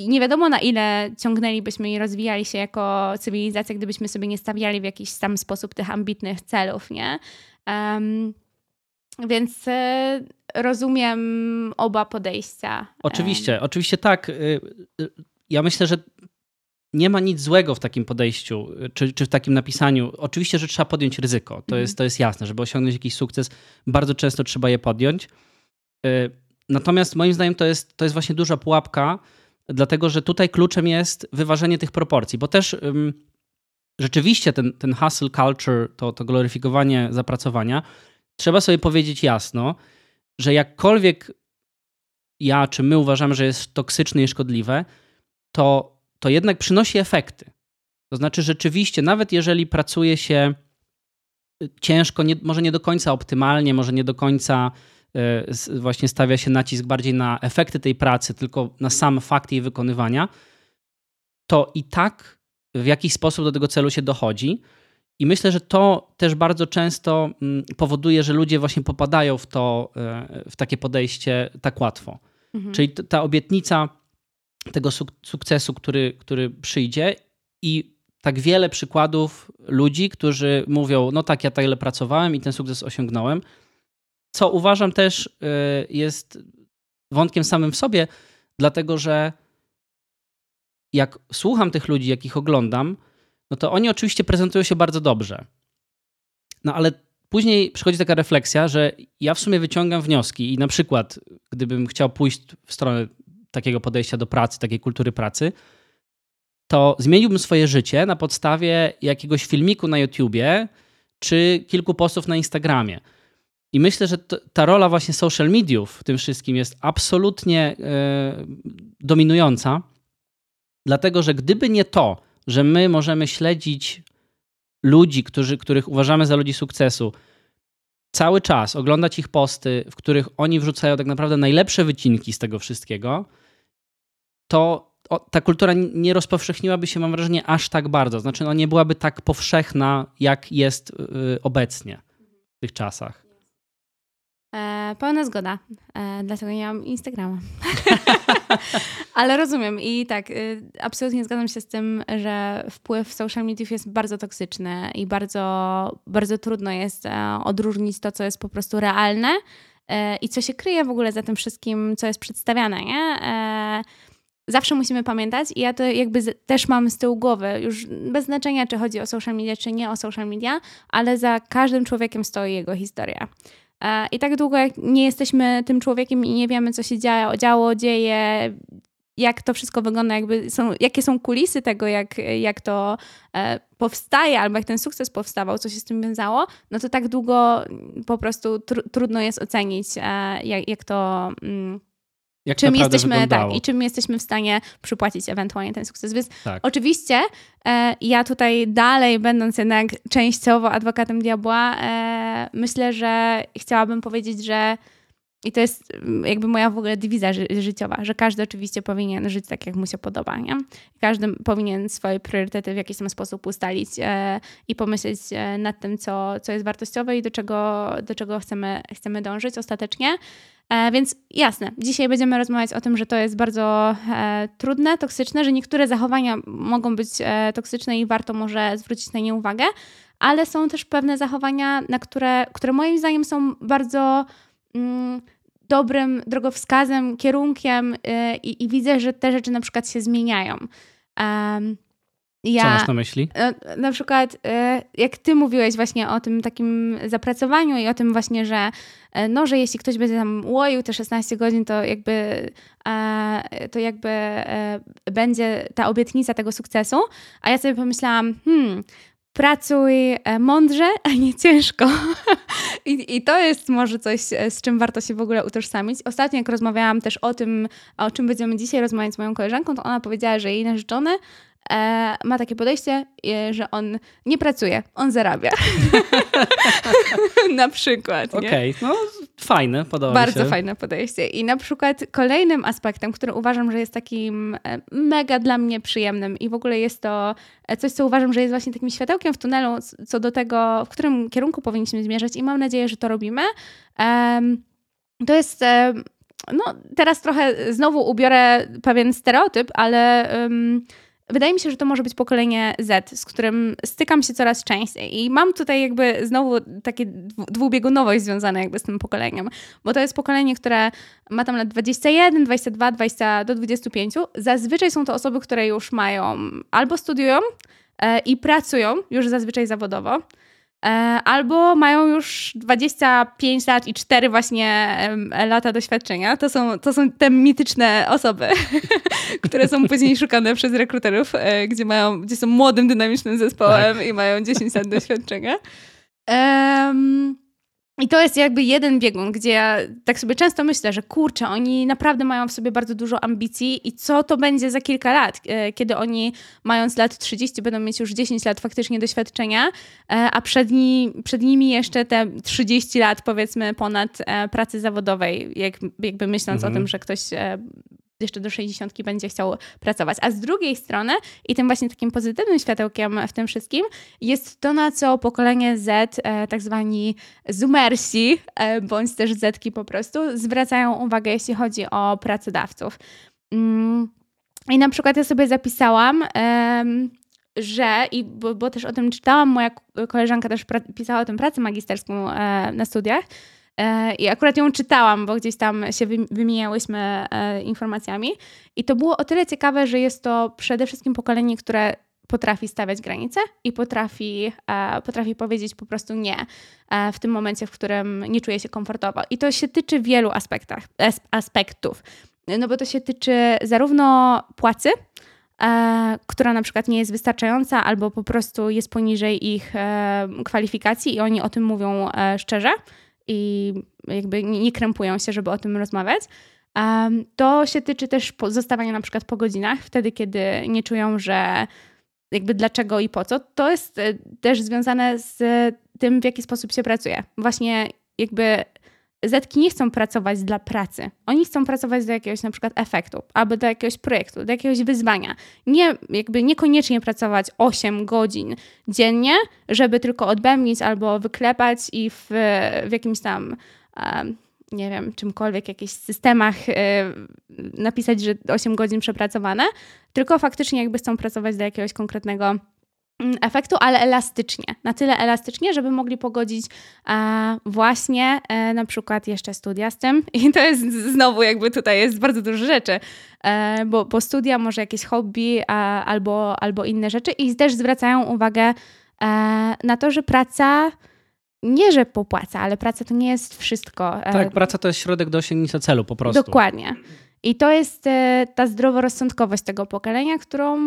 I nie wiadomo na ile ciągnęlibyśmy i rozwijali się jako cywilizacja, gdybyśmy sobie nie stawiali w jakiś sam sposób tych ambitnych celów, nie? Um, więc e, rozumiem oba podejścia. Oczywiście, oczywiście tak. Y, y, ja myślę, że nie ma nic złego w takim podejściu, czy, czy w takim napisaniu. Oczywiście, że trzeba podjąć ryzyko. To, mhm. jest, to jest jasne. Żeby osiągnąć jakiś sukces, bardzo często trzeba je podjąć. Y, natomiast moim zdaniem to jest, to jest właśnie duża pułapka, dlatego że tutaj kluczem jest wyważenie tych proporcji, bo też rzeczywiście ten, ten hustle culture, to, to gloryfikowanie zapracowania, trzeba sobie powiedzieć jasno, że jakkolwiek ja czy my uważamy, że jest toksyczne i szkodliwe, to, to jednak przynosi efekty. To znaczy, rzeczywiście, nawet jeżeli pracuje się ciężko, nie, może nie do końca optymalnie, może nie do końca y, właśnie stawia się nacisk bardziej na efekty tej pracy, tylko na sam fakt jej wykonywania, to i tak w jakiś sposób do tego celu się dochodzi. I myślę, że to też bardzo często mm, powoduje, że ludzie właśnie popadają w to, y, w takie podejście tak łatwo. Mhm. Czyli ta obietnica tego sukcesu, który, który przyjdzie i tak wiele przykładów ludzi, którzy mówią, no tak, ja tyle pracowałem i ten sukces osiągnąłem, co uważam też y, jest wątkiem samym w sobie, dlatego że jak słucham tych ludzi, jakich oglądam, no to oni oczywiście prezentują się bardzo dobrze. No ale później przychodzi taka refleksja, że ja w sumie wyciągam wnioski i na przykład, gdybym chciał pójść w stronę takiego podejścia do pracy, takiej kultury pracy, to zmieniłbym swoje życie na podstawie jakiegoś filmiku na YouTubie czy kilku postów na Instagramie. I myślę, że ta rola właśnie social mediów w tym wszystkim jest absolutnie e, dominująca, dlatego że gdyby nie to, że my możemy śledzić ludzi, którzy, których uważamy za ludzi sukcesu, cały czas oglądać ich posty, w których oni wrzucają tak naprawdę najlepsze wycinki z tego wszystkiego, to ta kultura nie rozpowszechniłaby się, mam wrażenie, aż tak bardzo. Znaczy, no nie byłaby tak powszechna, jak jest y, obecnie w tych czasach. E, pełna zgoda. E, dlatego nie mam Instagrama. Ale rozumiem i tak, y, absolutnie zgadzam się z tym, że wpływ social mediów jest bardzo toksyczny i bardzo, bardzo trudno jest e, odróżnić to, co jest po prostu realne e, i co się kryje w ogóle za tym wszystkim, co jest przedstawiane, nie? E, zawsze musimy pamiętać i ja to jakby z, też mam z tyłu głowy, już bez znaczenia, czy chodzi o social media, czy nie o social media, ale za każdym człowiekiem stoi jego historia. E, I tak długo, jak nie jesteśmy tym człowiekiem i nie wiemy, co się działo, działo dzieje, jak to wszystko wygląda, jakby są, jakie są kulisy tego, jak, jak to e, powstaje, albo jak ten sukces powstawał, co się z tym wiązało, no to tak długo po prostu tr trudno jest ocenić, e, jak, jak to. Mm, jak czym jesteśmy tak, i czym jesteśmy w stanie przypłacić ewentualnie ten sukces. Więc tak. oczywiście e, ja tutaj dalej, będąc jednak częściowo adwokatem diabła, e, myślę, że chciałabym powiedzieć, że i to jest mm, jakby moja w ogóle dywiza ży życiowa, że każdy oczywiście powinien żyć tak, jak mu się podoba. Nie? Każdy powinien swoje priorytety w jakiś tam sposób ustalić e, i pomyśleć e, nad tym, co, co jest wartościowe i do czego, do czego chcemy, chcemy dążyć ostatecznie. E, więc jasne, dzisiaj będziemy rozmawiać o tym, że to jest bardzo e, trudne, toksyczne, że niektóre zachowania mogą być e, toksyczne i warto może zwrócić na nie uwagę, ale są też pewne zachowania, na które, które moim zdaniem są bardzo mm, dobrym drogowskazem, kierunkiem y, i widzę, że te rzeczy na przykład się zmieniają. Um, ja, Co masz na myśli? Na, na przykład, e, jak ty mówiłeś właśnie o tym takim zapracowaniu i o tym właśnie, że e, no, że jeśli ktoś będzie tam łoił te 16 godzin, to jakby e, to jakby będzie ta obietnica tego sukcesu. A ja sobie pomyślałam, hmm, pracuj mądrze, a nie ciężko. I, I, to jest może coś, z czym warto się w ogóle utożsamić. Ostatnio, jak rozmawiałam też o tym, o czym będziemy dzisiaj rozmawiać z moją koleżanką, to ona powiedziała, że jej narzeczony e, ma takie podejście, e, że on nie pracuje, on zarabia. na przykład. Okej, okay. no fajne, podoba Bardzo się. Bardzo fajne podejście. I na przykład kolejnym aspektem, który uważam, że jest takim e, mega dla mnie przyjemnym i w ogóle jest to e, coś, co uważam, że jest właśnie takim światełkiem w tunelu co do tego, w którym kierunku powinniśmy zmierzać i mam nadzieję, że to robimy. To jest no teraz trochę znowu ubiorę pewien stereotyp, ale um, wydaje mi się, że to może być pokolenie Z, z którym stykam się coraz częściej. I mam tutaj jakby znowu takie dwubiegunowość związane jakby z tym pokoleniem, bo to jest pokolenie, które ma tam lat 21, 22, 20 do 25. Zazwyczaj są to osoby, które już mają albo studiują e, i pracują już zazwyczaj zawodowo, albo mają już 25 lat i 4 właśnie lata doświadczenia. To są, to są te mityczne osoby, które są później szukane przez rekruterów, e, gdzie, mają, gdzie są młodym, dynamicznym zespołem tak. i mają 10 lat doświadczenia. Um, i to jest jakby jeden biegun, gdzie ja tak sobie często myślę, że kurczę, oni naprawdę mają w sobie bardzo dużo ambicji i co to będzie za kilka lat, e, kiedy oni mając lat 30 będą mieć już 10 lat faktycznie doświadczenia, e, a przed, ni przed nimi jeszcze te 30 lat powiedzmy ponad e, pracy zawodowej, jak, jakby myśląc mhm. o tym, że ktoś jeszcze do 60 będzie chciał pracować. A z drugiej strony, i tym właśnie takim pozytywnym światełkiem w tym wszystkim, jest to, na co pokolenie Z, e, tak zwani zoomersi, e, bądź też Zetki po prostu, zwracają uwagę, jeśli chodzi o pracodawców. Mm, I na przykład ja sobie zapisałam, że, i bo, bo, też o tym czytałam, moja koleżanka też pisała o tym pracę magisterską e, na studiach, I akurat ją czytałam, bo gdzieś tam się wymieniałyśmy e, informacjami. I to było o tyle ciekawe, że jest to przede wszystkim pokolenie, które potrafi stawiać granice i potrafi, e, potrafi powiedzieć po prostu nie w tym momencie, w którym nie czuje się komfortowo. I to się tyczy wielu aspektach, aspektów. No bo to się tyczy zarówno płacy, która na przykład nie jest wystarczająca albo po prostu jest poniżej ich kwalifikacji i oni o tym mówią szczerze i jakby nie krępują się, żeby o tym rozmawiać. To się tyczy też zostawania na przykład po godzinach, wtedy kiedy nie czują, że jakby dlaczego i po co. To jest e, też związane z tym, w jaki sposób się pracuje. Właśnie jakby Zetki nie chcą pracować dla pracy. Oni chcą pracować do jakiegoś na przykład efektu, albo do jakiegoś projektu, do jakiegoś wyzwania. Nie, jakby niekoniecznie pracować 8 godzin dziennie, żeby tylko odbębnić albo wyklepać i w, w jakimś tam nie wiem, czymkolwiek, jakichś systemach yy, napisać, że 8 godzin przepracowane, tylko faktycznie jakby chcą pracować do jakiegoś konkretnego efektu, ale elastycznie. Na tyle elastycznie, żeby mogli pogodzić e, właśnie e, na przykład jeszcze studia z tym. I to jest znowu jakby tutaj jest bardzo dużo rzeczy, e, bo, bo studia, może jakieś hobby albo, albo inne rzeczy i też zwracają uwagę e, na to, że praca nie, że popłaca, ale praca to nie jest wszystko. E, tak, praca to jest środek do osiągnięcia celu po prostu. Dokładnie. I to jest e, ta zdroworozsądkowość tego pokolenia, którą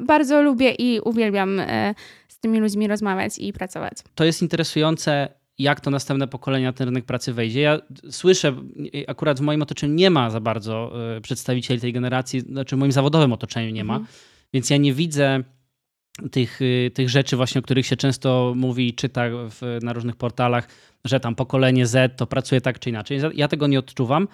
bardzo lubię i uwielbiam e, z tymi ludźmi rozmawiać i pracować. To jest interesujące, jak to następne pokolenia ten rynek pracy wejdzie. Ja słyszę, akurat w moim otoczeniu nie ma za bardzo e, przedstawicieli tej generacji, znaczy w moim zawodowym otoczeniu nie ma, mhm. więc ja nie widzę tych, tych rzeczy właśnie, o których się często mówi i czyta w, na różnych portalach, że tam pokolenie Z to pracuje tak czy inaczej. Ja tego nie odczuwam.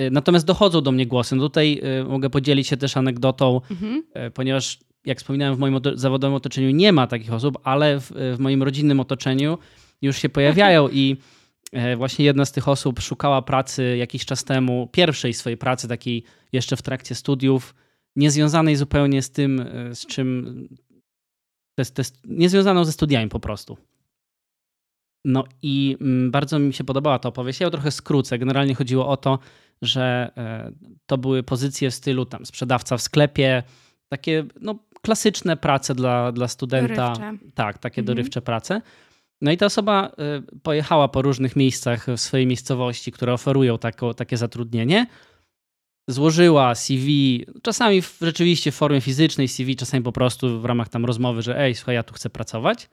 Y, natomiast dochodzą do mnie głosy. No tutaj y, mogę podzielić się też anegdotą, mhm. Y, ponieważ jak wspominałem, w moim zawodowym otoczeniu nie ma takich osób, ale w, w moim rodzinnym otoczeniu już się pojawiają i właśnie jedna z tych osób szukała pracy jakiś czas temu, pierwszej swojej pracy, takiej jeszcze w trakcie studiów, niezwiązanej zupełnie z tym, z czym. To jest, to jest niezwiązaną ze studiami po prostu. No i mm, bardzo mi się podobała ta opowieść. Ja ją trochę skrócę. Generalnie chodziło o to, że e, to były pozycje w stylu tam sprzedawca w sklepie, takie no, klasyczne prace dla, dla studenta. Dorywcze. Tak, takie mhm. dorywcze prace. No i ta osoba e, pojechała po różnych miejscach w swojej miejscowości, które oferują tako, takie zatrudnienie. Złożyła CV, czasami w, rzeczywiście w formie fizycznej CV, czasami po prostu w ramach tam rozmowy, że ej, słuchaj, ja tu chcę pracować.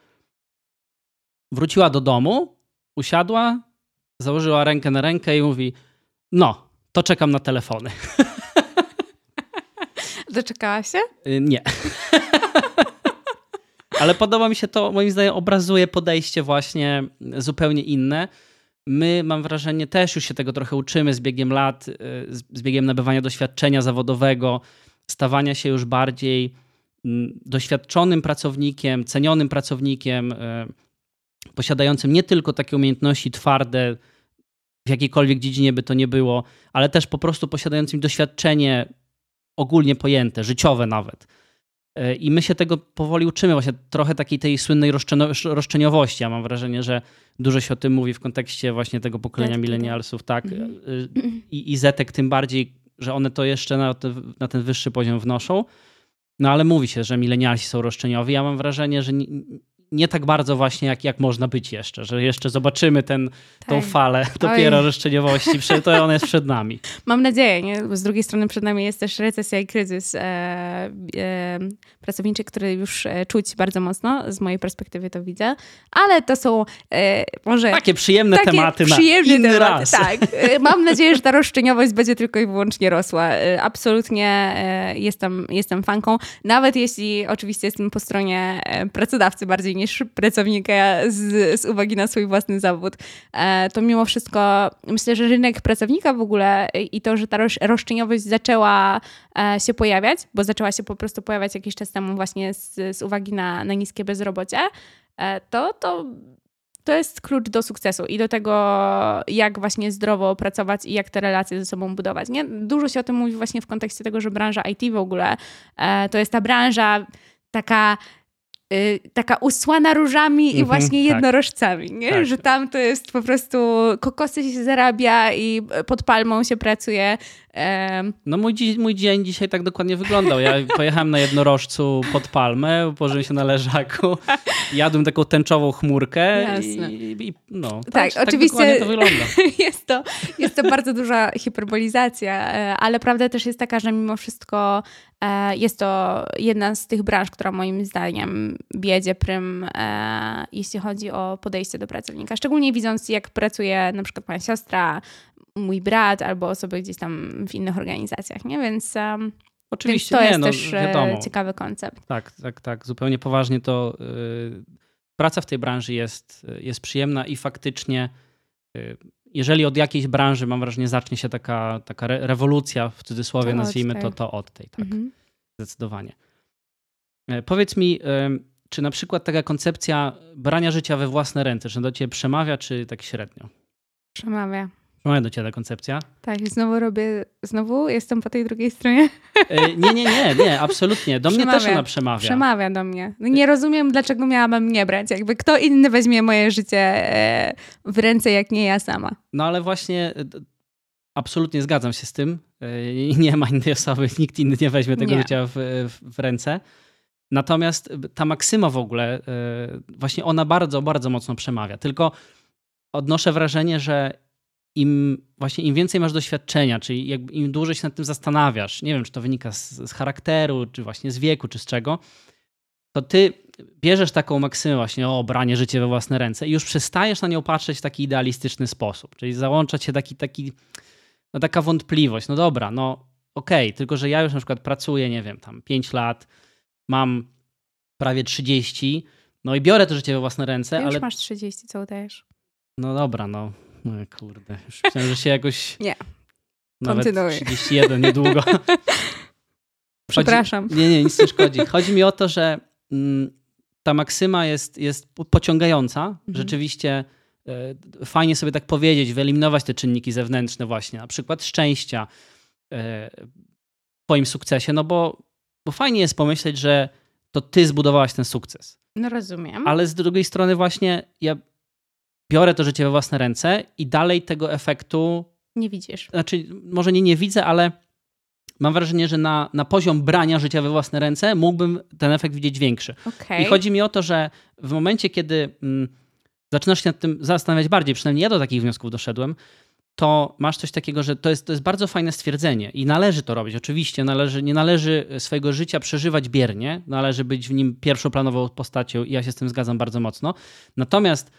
Wróciła do domu, usiadła, założyła rękę na rękę i mówi: No, to czekam na telefony. Doczekałaś się? Y, nie. Ale podoba mi się to, moim zdaniem, obrazuje podejście właśnie zupełnie inne. My, mam wrażenie, też już się tego trochę uczymy z biegiem lat, y, z biegiem nabywania doświadczenia zawodowego, stawania się już bardziej mm, doświadczonym pracownikiem, cenionym pracownikiem, y, posiadającym nie tylko takie umiejętności twarde, w jakiejkolwiek dziedzinie by to nie było, ale też po prostu posiadającym doświadczenie ogólnie pojęte, życiowe nawet. E, I my się tego powoli uczymy, właśnie trochę takiej tej słynnej roszczeniowości. Ja mam wrażenie, że dużo się o tym mówi w kontekście właśnie tego pokolenia milenialsów, tak. Mhm. I, I Zetek tym bardziej, że one to jeszcze na, te, na ten wyższy poziom wnoszą. No ale mówi się, że milenialsi są roszczeniowi. Ja mam wrażenie, że nie, tak bardzo właśnie jak, jak można być jeszcze, że jeszcze zobaczymy ten, tak. tą falę dopiero Oj. roszczeniowości, to ona jest przed nami. Mam nadzieję, nie? Bo z drugiej strony przed nami jest też recesja i kryzys e, e, pracowniczy, który już e, czuć bardzo mocno, z mojej perspektywy to widzę, ale to są e, może... Takie przyjemne takie tematy przyjemne na inny tematy, raz. Tak. E, mam nadzieję, że ta roszczeniowość będzie tylko i wyłącznie rosła. E, absolutnie jestem, jestem fanką, nawet jeśli oczywiście jestem po stronie pracodawcy bardziej niż pracownika z, z uwagi na swój własny zawód, e, to mimo wszystko myślę, że rynek pracownika w ogóle i to, że ta roszczeniowość zaczęła e, się pojawiać, bo zaczęła się po prostu pojawiać jakiś czas temu właśnie z, z uwagi na, na niskie bezrobocie, e, to, to to jest klucz do sukcesu i do tego, jak właśnie zdrowo pracować i jak te relacje ze sobą budować. Nie? Dużo się o tym mówi właśnie w kontekście tego, że branża IT w ogóle to jest ta branża taka taka usłana różami i mhm, właśnie tak. jednorożcami, nie? Tak. że tam to jest po prostu kokosy się zarabia i pod palmą się pracuje. No mój, dzi mój dzień dzisiaj tak dokładnie wyglądał. Ja pojechałem na jednorożcu pod palmę, położyłem się na leżaku, jadłem taką tęczową chmurkę Jasne. i, i no, tak, tak oczywiście tak to wygląda. Jest to, jest to bardzo duża hiperbolizacja, e, ale prawda też jest taka, że mimo wszystko e, jest to jedna z tych branż, która moim zdaniem biedzie prym, e, jeśli chodzi o podejście do pracownika. Szczególnie widząc, jak pracuje na przykład moja siostra, mój brat albo osoby gdzieś tam w innych organizacjach, nie? Więc Oczywiście, Więc to nie, jest no, też e, wiadomo. ciekawy koncept. Tak, tak, tak. Zupełnie poważnie to yy, praca w tej branży jest, jest przyjemna i faktycznie yy, jeżeli od jakiejś branży, mam wrażenie, zacznie się taka, taka re rewolucja, w cudzysłowie to nazwijmy to, to od tej, tak. Mhm. Zdecydowanie. Yy, powiedz mi, czy na przykład taka koncepcja brania życia we własne ręce, czy do ciebie przemawia, czy tak średnio? Przemawia. Przemawia do ciebie ta koncepcja? Tak, znowu robię, znowu jestem po tej drugiej stronie. E, nie, nie, nie, nie, absolutnie. Do przemawia. mnie też ona przemawia. Przemawia do mnie. No nie rozumiem, dlaczego miałabym nie brać. Jakby kto inny weźmie moje życie e, w ręce, jak nie ja sama. No ale właśnie e, absolutnie zgadzam się z tym. Nie ma innej osoby, nikt inny nie weźmie tego nie. życia w, w, w ręce. Natomiast ta maksyma w ogóle, właśnie ona bardzo, bardzo mocno przemawia. Tylko odnoszę wrażenie, że im właśnie im więcej masz doświadczenia, czyli jakby im dłużej się nad tym zastanawiasz, nie wiem, czy to wynika z, z charakteru, czy właśnie z wieku, czy z czego, to ty bierzesz taką maksymę właśnie o branie życie we własne ręce i już przestajesz na nią patrzeć w taki idealistyczny sposób. Czyli załącza się taki, taki, no taka wątpliwość. No dobra, no okej, okay, tylko że ja już na przykład pracuję, nie wiem, tam 5 lat, mam prawie 30, no i biorę to życie we własne ręce, Ty ale... już masz 30, co udajesz? No dobra, no no kurde, już myślałem, że się jakoś... Nie. Nawet Kontynuuj. 31 niedługo. Przepraszam. nie, nie, nic nie szkodzi. Chodzi mi o to, że mm, ta maksyma jest, jest pociągająca. Mhm. Rzeczywiście y, fajnie sobie tak powiedzieć, wyeliminować te czynniki zewnętrzne właśnie, na przykład szczęścia y, w twoim sukcesie, no bo, bo fajnie jest pomyśleć, że to ty zbudowałaś ten sukces. No rozumiem. Ale z drugiej strony właśnie ja biorę to życie we własne ręce i dalej tego efektu. Nie widzisz. Znaczy, może nie, nie widzę, ale mam wrażenie, że na, na poziom brania życia we własne ręce mógłbym ten efekt widzieć większy. Okay. I chodzi mi o to, że w momencie, kiedy mm, zaczynasz się nad tym zastanawiać bardziej, przynajmniej ja do takich wniosków doszedłem, to masz coś takiego, że to jest, to jest bardzo fajne stwierdzenie i należy to robić. Oczywiście należy, nie należy swojego życia przeżywać biernie, należy być w nim pierwszoplanową postacią i ja się z tym zgadzam bardzo mocno. Natomiast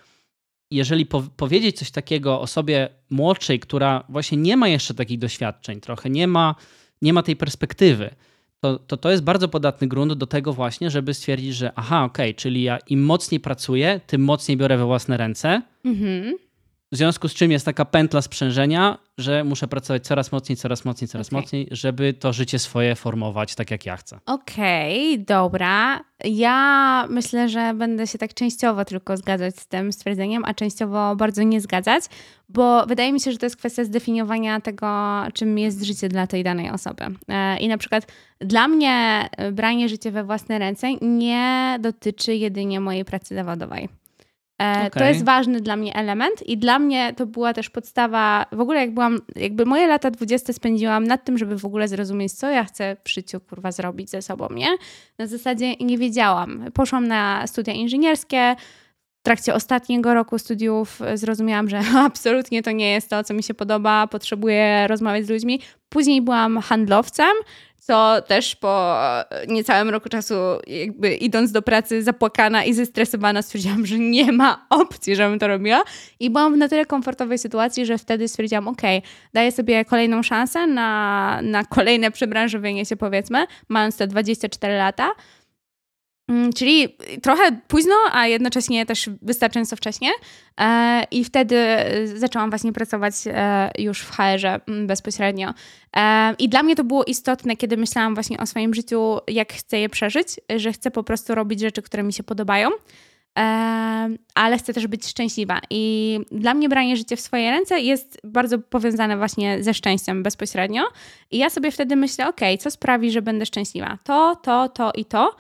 jeżeli po powiedzieć coś takiego osobie młodszej, która właśnie nie ma jeszcze takich doświadczeń, trochę nie ma, nie ma tej perspektywy, to, to to jest bardzo podatny grunt do tego właśnie, żeby stwierdzić, że aha, okej, okay, czyli ja im mocniej pracuję, tym mocniej biorę we własne ręce. Mhm. W związku z czym jest taka pętla sprzężenia, że muszę pracować coraz mocniej, coraz mocniej, coraz okay. mocniej, żeby to życie swoje formować tak, jak ja chcę. Okej, okay, dobra. Ja myślę, że będę się tak częściowo tylko zgadzać z tym stwierdzeniem, a częściowo bardzo nie zgadzać, bo wydaje mi się, że to jest kwestia zdefiniowania tego, czym jest życie dla tej danej osoby. E, I na przykład dla mnie branie życia we własne ręce nie dotyczy jedynie mojej pracy zawodowej. Okay. E, to jest ważny dla mnie element i dla mnie to była też podstawa, w ogóle jak byłam, jakby moje lata 20 spędziłam nad tym, żeby w ogóle zrozumieć, co ja chcę w życiu, kurwa, zrobić ze sobą, nie? Na zasadzie nie wiedziałam. Poszłam na studia inżynierskie, w trakcie ostatniego roku studiów zrozumiałam, że absolutnie to nie jest to, co mi się podoba, potrzebuję rozmawiać z ludźmi. Później byłam handlowcem, co też po niecałym roku czasu, jakby idąc do pracy zapłakana i zestresowana, stwierdziłam, że nie ma opcji, żebym to robiła. I byłam w na tyle komfortowej sytuacji, że wtedy stwierdziłam, ok, daję sobie kolejną szansę na, na kolejne przebranżowienie się, powiedzmy, mając te 24 lata. Mm, czyli trochę późno, a jednocześnie też wystarczająco wcześnie. E, I wtedy zaczęłam właśnie pracować e, już w HR-ze mm, bezpośrednio. E, I dla mnie to było istotne, kiedy myślałam właśnie o swoim życiu, jak chcę je przeżyć, że chcę po prostu robić rzeczy, które mi się podobają. Ale chcę też być szczęśliwa. I dla mnie branie życia w swoje ręce jest bardzo powiązane właśnie ze szczęściem bezpośrednio. I ja sobie wtedy myślę, ok, co sprawi, że będę szczęśliwa? To, to, to i to.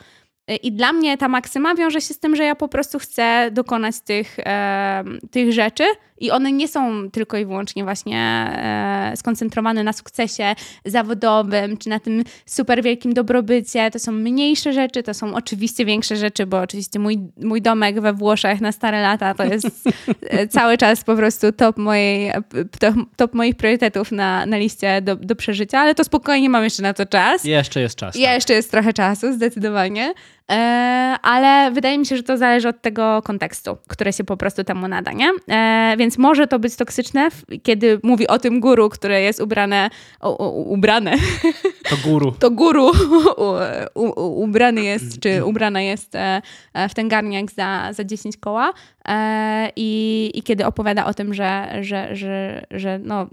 I dla mnie ta maksyma wiąże się z tym, że ja po prostu chcę dokonać tych, e, tych rzeczy i one nie są tylko i wyłącznie właśnie e, skoncentrowane na sukcesie zawodowym czy na tym super wielkim dobrobycie. To są mniejsze rzeczy, to są oczywiście większe rzeczy, bo oczywiście mój, mój domek we Włoszech na stare lata to jest e, cały czas po prostu top, mojej, top, top moich priorytetów na, na liście do, do przeżycia, ale to spokojnie mam jeszcze na to czas. Jeszcze jest czas. Tak. Jeszcze jest trochę czasu, zdecydowanie. E, ale wydaje mi się, że to zależy od tego kontekstu, który się po prostu temu nada, nie? E, więc może to być toksyczne, kiedy mówi o tym guru, które jest ubrane, ubrane. To guru. To guru u, ubrany jest, czy ubrana jest e, w ten garniak za, za 10 koła i, i kiedy opowiada o tym, że, że, że, że no,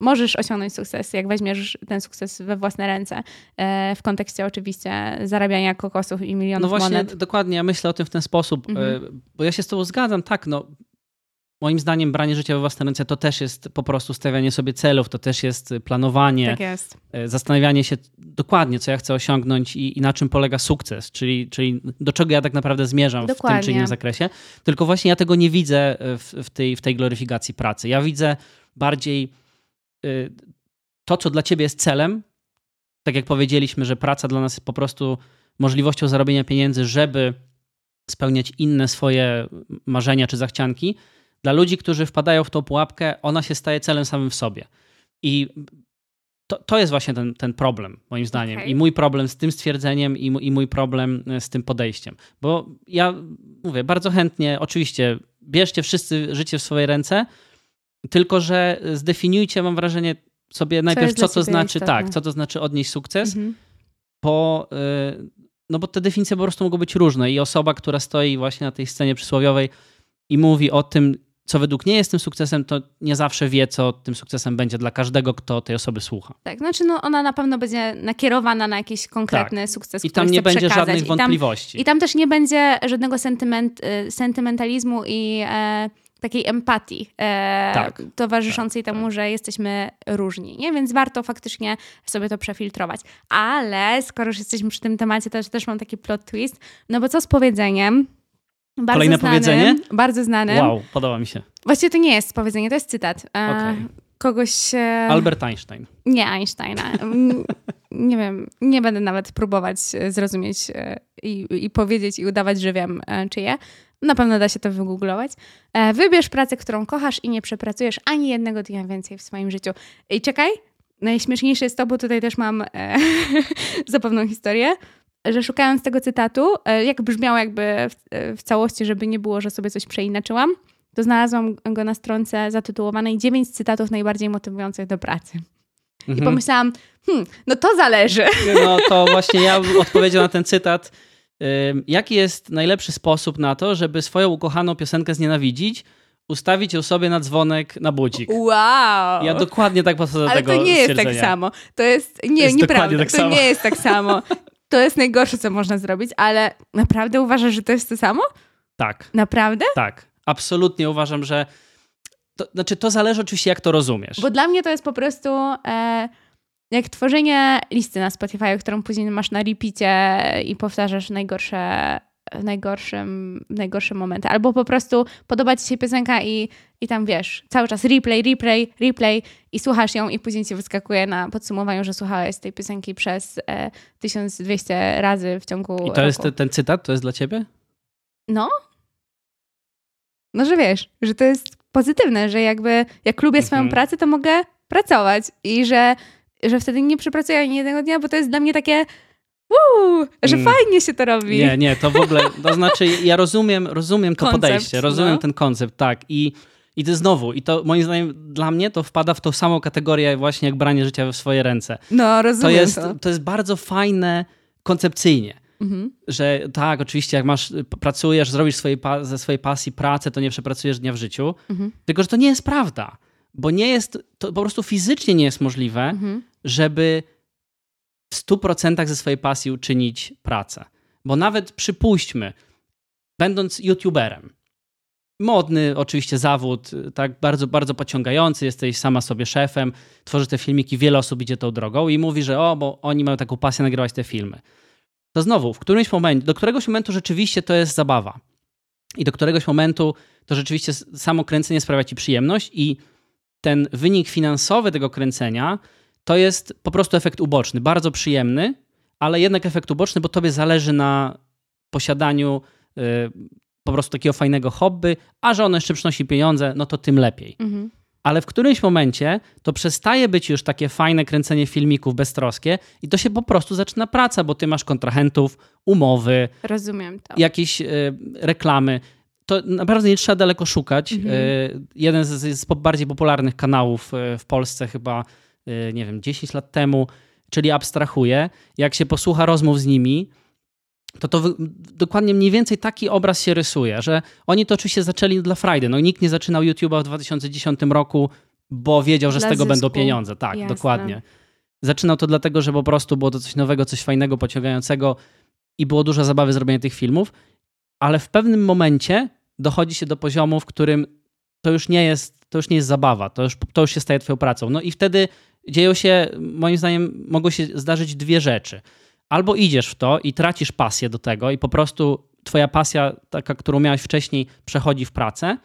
możesz osiągnąć sukces, jak weźmiesz ten sukces we własne ręce, e, w kontekście oczywiście zarabiania kokosów i milionów No właśnie, monet. dokładnie, ja myślę o tym w ten sposób, e, mhm. bo ja się z tobą zgadzam, tak, no moim zdaniem branie życia we własne ręce to też jest po prostu stawianie sobie celów, to też jest planowanie, tak jest. E, zastanawianie się dokładnie, co ja chcę osiągnąć i, i, na czym polega sukces, czyli, czyli do czego ja tak naprawdę zmierzam dokładnie. w tym czy innym zakresie. Tylko właśnie ja tego nie widzę w, w, tej, w tej gloryfikacji pracy. Ja widzę bardziej Y, to, co dla ciebie jest celem, tak jak powiedzieliśmy, że praca dla nas jest po prostu możliwością zarobienia pieniędzy, żeby spełniać inne swoje marzenia czy zachcianki, dla ludzi, którzy wpadają w tą pułapkę, ona się staje celem samym w sobie. I to, to jest właśnie ten, ten problem, moim zdaniem. Okay. I mój problem z tym stwierdzeniem, i, i mój problem e, z tym podejściem. Bo ja mówię, bardzo chętnie, oczywiście, bierzcie wszyscy życie w swoje ręce, tylko, że zdefiniujcie, mam wrażenie, sobie najpierw, co, to znaczy, istotne. tak, co to znaczy odnieść sukces, mhm. bo, y, no bo te definicje po prostu mogą być różne i osoba, która stoi właśnie na tej scenie przysłowiowej i mówi o tym, co według niej jest tym sukcesem, to nie zawsze wie, co tym sukcesem będzie dla każdego, kto tej osoby słucha. Tak, znaczy no, ona na pewno będzie nakierowana na jakiś konkretny tak. sukces, I tam nie będzie przekazać. żadnych wątpliwości. I tam, I tam, też nie będzie żadnego sentyment, y, sentymentalizmu i... E, takiej empatii e, tak, towarzyszącej tak, temu, tak. że jesteśmy różni, nie? Więc warto faktycznie sobie to przefiltrować. Ale skoro już jesteśmy przy tym temacie, to też mam taki plot twist, no bo co z powiedzeniem? Bardzo Kolejne znanym, powiedzenie? Bardzo znane. Wow, podoba mi się. Właściwie to nie jest powiedzenie, to jest cytat. E, okay. Kogoś... E... Albert Einstein. Nie Einsteina. nie wiem, nie będę nawet próbować zrozumieć e, i, i powiedzieć i udawać, że wiem e, czyje. Na pewno da się to wygooglować. E, wybierz pracę, którą kochasz i nie przepracujesz ani jednego dnia więcej w swoim życiu. I czekaj, najśmieszniejsze jest to, bo tutaj też mam e, zabawną historię, że szukając tego cytatu, e, jak brzmiał jakby w, w, całości, żeby nie było, że sobie coś przeinaczyłam, to znalazłam go na stronce zatytułowanej 9 cytatów najbardziej motywujących do pracy. Mhm. I pomyślałam, hmm, no to zależy. No to właśnie ja odpowiedział na ten cytat Jaki jest najlepszy sposób na to, żeby swoją ukochaną piosenkę znienawidzić? ustawić ją sobie na dzwonek na budzik. Wow! Ja dokładnie tak podchodzę do Ale tego to nie jest tak samo. To jest, nie, jest nieprawda. tak to samo. nie jest tak samo. To jest najgorsze, co można zrobić, ale naprawdę uważasz, że to jest to samo? Tak, Naprawdę? tak. Absolutnie uważam, że to, znaczy to zależy oczywiście jak to rozumiesz. Bo dla mnie to jest po prostu e, jak tworzenie listy na Spotify, którą później masz na repeacie i powtarzasz najgorsze, najgorszym, najgorsze momenty. Albo po prostu podoba ci się piosenka i, i tam wiesz, cały czas replay, replay, replay i słuchasz ją i później ci wyskakuje na podsumowaniu, że słuchałeś tej piosenki przez e, 1200 razy w ciągu I to roku. jest te, ten cytat, to jest dla ciebie? No. No, że wiesz, że to jest pozytywne, że jakby jak lubię swoją Mhm. pracę, to mogę pracować i że, że wtedy nie przepracuję ani jednego dnia, bo to jest dla mnie takie że Mm. fajnie się to robi. Nie, nie, to w ogóle, to znaczy ja rozumiem, rozumiem to Koncept, podejście, rozumiem no. ten koncept, tak. I, I to znowu, i to moim zdaniem dla mnie to wpada w tą samą kategorię właśnie jak branie życia w swoje ręce. No, rozumiem To jest, to. to jest bardzo fajne koncepcyjnie. Mhm. Że tak, oczywiście, jak masz, pracujesz, zrobisz swojej pa- ze swojej pasji pracę, to nie przepracujesz dnia w życiu. Mhm. Tylko, że to nie jest prawda. Bo nie jest, to po prostu fizycznie nie jest możliwe, Mhm. żeby w 100% ze swojej pasji uczynić pracę. Bo nawet przypuśćmy, będąc YouTuberem, modny oczywiście zawód, tak bardzo, bardzo pociągający, jesteś sama sobie szefem, tworzysz te filmiki, wiele osób idzie tą drogą i mówi, że o, bo oni mają taką pasję nagrywać te filmy. To znowu, w którymś momencie, do któregoś momentu rzeczywiście to jest zabawa. I do któregoś momentu to rzeczywiście samo kręcenie sprawia ci przyjemność i ten wynik finansowy tego kręcenia to jest po prostu efekt uboczny, bardzo przyjemny, ale jednak efekt uboczny, bo tobie zależy na posiadaniu y, po prostu takiego fajnego hobby, a że ono jeszcze przynosi pieniądze, no to tym lepiej. Mhm. Ale w którymś momencie to przestaje być już takie fajne kręcenie filmików beztroskie i to się po prostu zaczyna praca, bo ty masz kontrahentów, umowy, Rozumiem to. jakieś y, reklamy. To naprawdę nie trzeba daleko szukać. Mhm. Y, jeden z, z bardziej popularnych kanałów y, w Polsce chyba, y, nie wiem, 10 lat temu, czyli Abstrahuję. Jak się posłucha rozmów z nimi, to to dokładnie mniej więcej taki obraz się rysuje, że oni to oczywiście zaczęli dla frajdy. No nikt nie zaczynał YouTube'a w 2010 roku, bo wiedział, że Dla z tego będą zysku. pieniądze. Tak, Jasne. dokładnie. Zaczynał to dlatego, że po prostu było to coś nowego, coś fajnego, pociągającego i było dużo zabawy zrobienie tych filmów, ale w pewnym momencie dochodzi się do poziomu, w którym to już nie jest, to już nie jest zabawa, to już, to już się staje twoją pracą. No i wtedy dzieją się, moim zdaniem, mogą się zdarzyć dwie rzeczy. Albo idziesz w to i tracisz pasję do tego i po prostu twoja pasja, taka, którą miałeś wcześniej, przechodzi w pracę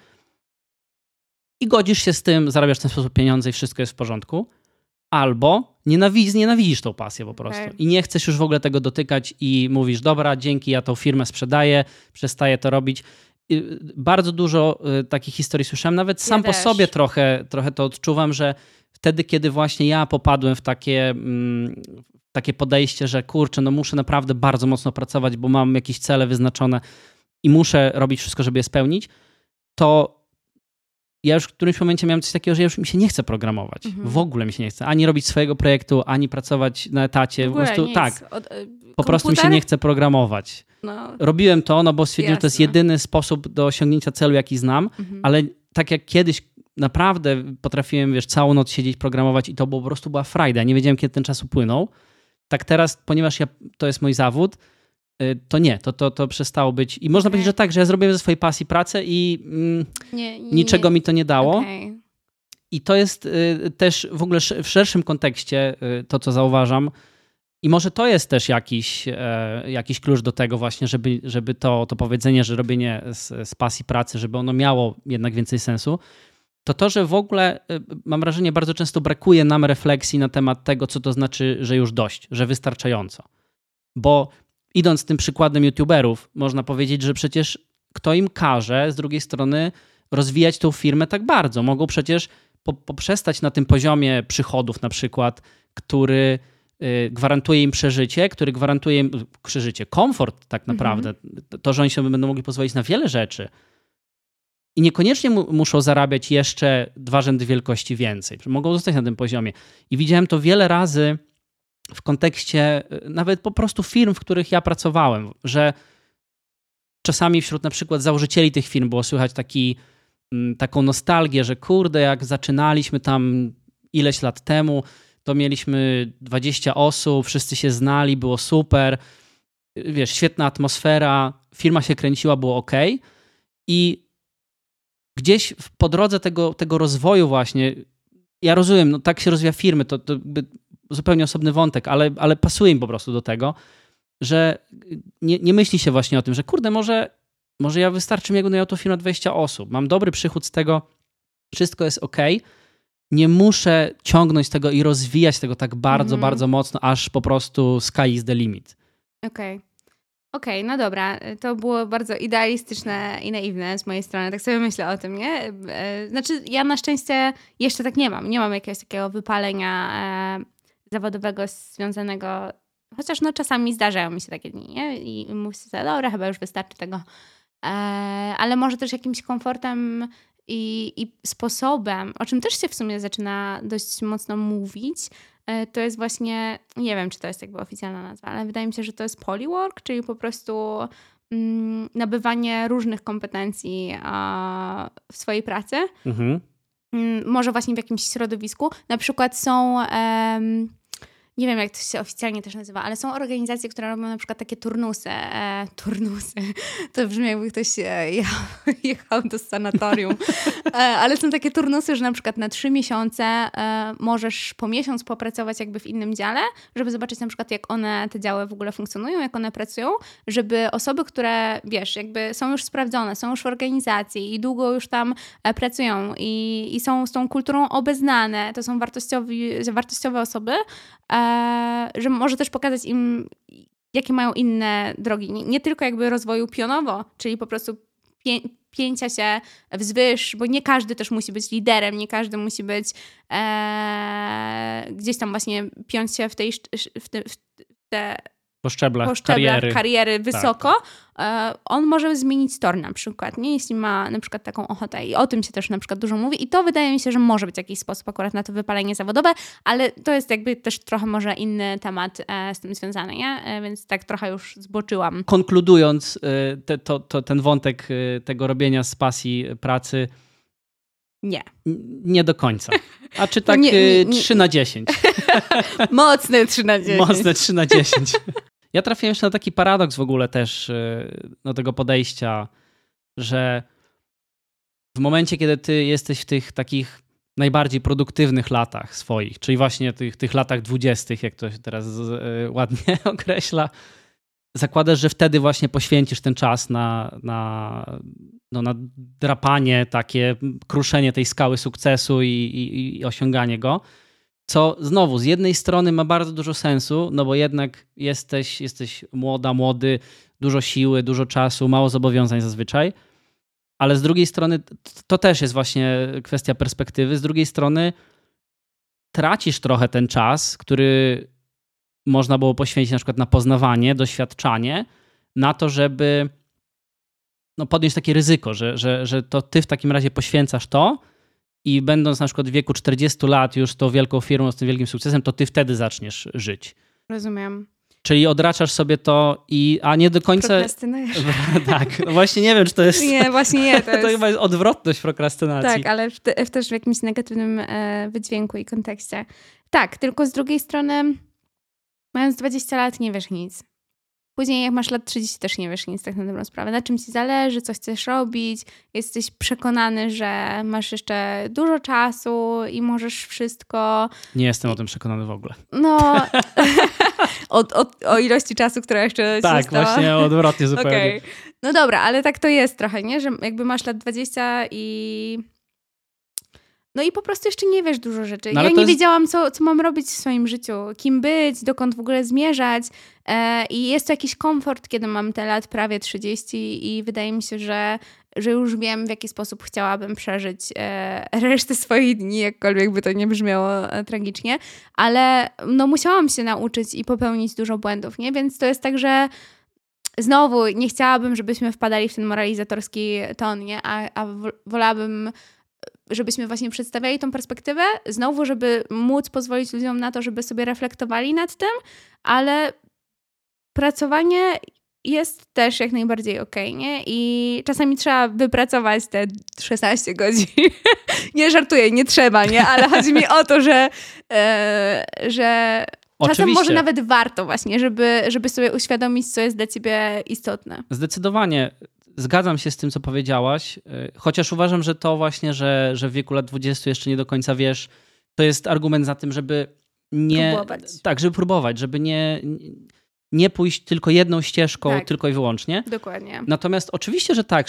i godzisz się z tym, zarabiasz w ten sposób pieniądze i wszystko jest w porządku. Albo nienawidzisz, nienawidzisz tą pasję po prostu Okej. i nie chcesz już w ogóle tego dotykać i mówisz, dobra, dzięki, ja tą firmę sprzedaję, przestaję to robić. I Bardzo dużo y, takich historii słyszałem, nawet sam po też. sobie trochę, trochę to odczuwam, że wtedy, kiedy właśnie ja popadłem w takie, mm, takie podejście, że kurczę, no muszę naprawdę bardzo mocno pracować, bo mam jakieś cele wyznaczone i muszę robić wszystko, żeby je spełnić, to ja już w którymś momencie miałem coś takiego, że już mi się nie chce programować. Mhm. W ogóle mi się nie chce. Ani robić swojego projektu, ani pracować na etacie. Po prostu nic. tak, Od, e, po prostu mi się komputer? nie chce programować. No, Robiłem to, no bo stwierdziłem, że to jest jedyny sposób do osiągnięcia celu, jaki znam, mhm. ale tak jak kiedyś naprawdę potrafiłem, wiesz, całą noc siedzieć, programować i to było, po prostu była frajda. Nie wiedziałem, kiedy ten czas upłynął. Tak teraz, ponieważ ja, to jest mój zawód, to nie, to, to, to przestało być. I można Okej. powiedzieć, że tak, że ja zrobiłem ze swojej pasji pracę i mm, nie, nie, niczego mi to nie dało. Okej. I to jest y, też w ogóle w szerszym kontekście y, to, co zauważam. I może to jest też jakiś, e, jakiś klucz do tego właśnie, żeby, żeby to, to powiedzenie, że robienie z, z pasji pracy, żeby ono miało jednak więcej sensu, to to, że w ogóle y, mam wrażenie, bardzo często brakuje nam refleksji na temat tego, co to znaczy, że już dość, że wystarczająco. Bo idąc tym przykładem youtuberów, można powiedzieć, że przecież kto im każe z drugiej strony rozwijać tą firmę tak bardzo? Mogą przecież po, poprzestać na tym poziomie przychodów na przykład, który y, gwarantuje im przeżycie, który gwarantuje im przeżycie, komfort tak naprawdę. To, że oni sobie będą mogli pozwolić na wiele rzeczy. I niekoniecznie mu, muszą zarabiać jeszcze dwa rzędy wielkości więcej. Mogą zostać na tym poziomie. I widziałem to wiele razy w kontekście y, nawet po prostu firm, w których ja pracowałem, że czasami wśród na przykład założycieli tych firm było słychać taki mm, taką nostalgię, że kurde, jak zaczynaliśmy tam ileś lat temu, to mieliśmy 20 osób, wszyscy się znali, było super, wiesz, świetna atmosfera, firma się kręciła, było ok. I gdzieś po drodze tego, tego rozwoju właśnie, ja rozumiem, no tak się rozwija firmy, to, to zupełnie osobny wątek, ale, ale pasuje im po prostu do tego, że nie, nie myśli się właśnie o tym, że kurde, może, może ja wystarczy mi, jakby miał to firma 20 osób, mam dobry przychód z tego, wszystko jest ok, nie muszę ciągnąć tego i rozwijać tego tak bardzo, mm. bardzo mocno, aż po prostu sky is the limit. Okej. Okay. Okej, okay, no dobra, to było bardzo idealistyczne i naiwne z mojej strony, tak sobie myślę o tym, nie? E, znaczy, ja na szczęście jeszcze tak nie mam. Nie mam jakiegoś takiego wypalenia e, zawodowego związanego, chociaż no czasami zdarzają mi się takie dni, nie? I mówię sobie, dobra, chyba już wystarczy tego. E, ale może też jakimś komfortem i, i sposobem, o czym też się w sumie zaczyna dość mocno mówić, e, to jest właśnie, nie wiem, czy to jest jakby oficjalna nazwa, ale wydaje mi się, że to jest polywork, czyli po prostu mm, nabywanie różnych kompetencji a, w swojej pracy. Mhm. Mm, może właśnie w jakimś środowisku. Na przykład są nie wiem jak to się oficjalnie też nazywa, ale są organizacje, które robią na przykład takie turnusy. E, turnusy. To brzmi jakby ktoś e, jechał, jechał do sanatorium. E, ale są takie turnusy, że na przykład na trzy miesiące e, możesz po miesiąc popracować jakby w innym dziale, żeby zobaczyć na przykład jak one, te działy w ogóle funkcjonują, jak one pracują, żeby osoby, które wiesz, jakby są już sprawdzone, są już w organizacji i długo już tam e, pracują i, i są z tą kulturą obeznane, to są wartościowe osoby, e, że może też pokazać im, jakie mają inne drogi. Nie, nie tylko jakby rozwoju pionowo, czyli po prostu pię, pięcia się wzwyż, bo nie każdy też musi być liderem, nie każdy musi być e, gdzieś tam właśnie piąć się w, tej, w, te, w te po szczeblach, po szczeblach kariery. kariery tak, wysoko, tak. on może zmienić tor na przykład, nie? jeśli ma na przykład taką ochotę i o tym się też na przykład dużo mówi i to wydaje mi się, że może być jakiś sposób akurat na to wypalenie zawodowe, ale to jest jakby też trochę może inny temat e, z tym związany, nie? E, więc tak trochę już zboczyłam. Konkludując te, to, to, ten wątek tego robienia z pasji pracy, nie. Nie do końca. A czy tak nie, nie, nie. 3 na 10? Mocne 3 na 10. Mocne 3 na 10. Ja trafiłem się na taki paradoks w ogóle też y, do tego podejścia, że w momencie, kiedy ty jesteś w tych takich najbardziej produktywnych latach swoich, czyli właśnie tych, tych latach dwudziestych, jak to się teraz y, ładnie określa, zakładasz, że wtedy właśnie poświęcisz ten czas na, na, no, na drapanie, takie kruszenie tej skały sukcesu i, i, i osiąganie go. Co znowu, z jednej strony ma bardzo dużo sensu, no bo jednak jesteś, jesteś młoda, młody, dużo siły, dużo czasu, mało zobowiązań zazwyczaj. Ale z drugiej strony to też jest właśnie kwestia perspektywy. Z drugiej strony tracisz trochę ten czas, który można było poświęcić na przykład na poznawanie, doświadczanie, na to, żeby no, podjąć takie ryzyko, że, że, że to ty w takim razie poświęcasz to, i będąc na przykład w wieku 40 lat już tą wielką firmą z tym wielkim sukcesem, to ty wtedy zaczniesz żyć. Rozumiem. Czyli odraczasz sobie to i, a nie do końca... Tak, no właśnie nie wiem, czy to jest... Nie, właśnie nie. To, jest... to chyba jest odwrotność prokrastynacji. Tak, ale w, w też w jakimś negatywnym e, wydźwięku i kontekście. Tak, tylko z drugiej strony mając 20 lat nie wiesz nic. Później jak masz lat 30 też nie wiesz nic tak na dobrą sprawę. Na czym ci zależy, co chcesz robić. Jesteś przekonany, że masz jeszcze dużo czasu i możesz wszystko. Nie jestem o tym przekonany w ogóle. No, o, ilości czasu, która jeszcze Tak, właśnie odwrotnie zupełnie. Okay. No dobra, ale tak to jest trochę, nie? Że jakby masz lat 20 i no i po prostu jeszcze nie wiesz dużo rzeczy. No, ja nie jest... wiedziałam, co, co mam robić w swoim życiu, kim być, dokąd w ogóle zmierzać. E, I jest to jakiś komfort, kiedy mam te lat prawie 30 i wydaje mi się, że, że już wiem, w jaki sposób chciałabym przeżyć e, resztę swoich dni, jakkolwiek by to nie brzmiało e, tragicznie. Ale no musiałam się nauczyć i popełnić dużo błędów, nie? Więc to jest tak, że znowu nie chciałabym, żebyśmy wpadali w ten moralizatorski ton, nie? A, a wolałabym żebyśmy właśnie przedstawiali tą perspektywę, znowu, żeby móc pozwolić ludziom na to, żeby sobie reflektowali nad tym, ale pracowanie jest też jak najbardziej okej, okay, nie? I czasami trzeba wypracować te 16 godzin. nie żartuję, nie trzeba, nie? Ale chodzi mi o to, że, e, że Czasem może nawet warto właśnie, żeby, żeby sobie uświadomić, co jest dla ciebie istotne. Zdecydowanie. Zgadzam się z tym, co powiedziałaś, e, chociaż uważam, że to właśnie, że, że w wieku lat 20 jeszcze nie do końca wiesz, to jest argument za tym, żeby nie... Próbować. Tak, żeby próbować, żeby nie nie pójść tylko jedną ścieżką, tak. tylko i wyłącznie. Dokładnie. Natomiast oczywiście, że tak,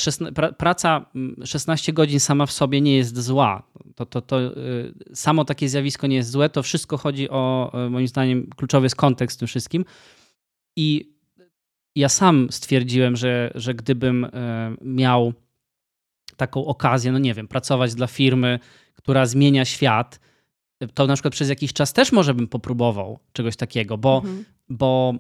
praca 16 godzin sama w sobie nie jest zła. To, to, to y, samo takie zjawisko nie jest złe. To wszystko chodzi o, y, moim zdaniem, kluczowy jest kontekst w tym wszystkim. I ja sam stwierdziłem, że, że gdybym y, miał taką okazję, no nie wiem, pracować dla firmy, która zmienia świat, to na przykład przez jakiś czas też może bym popróbował czegoś takiego, bo, mhm. bo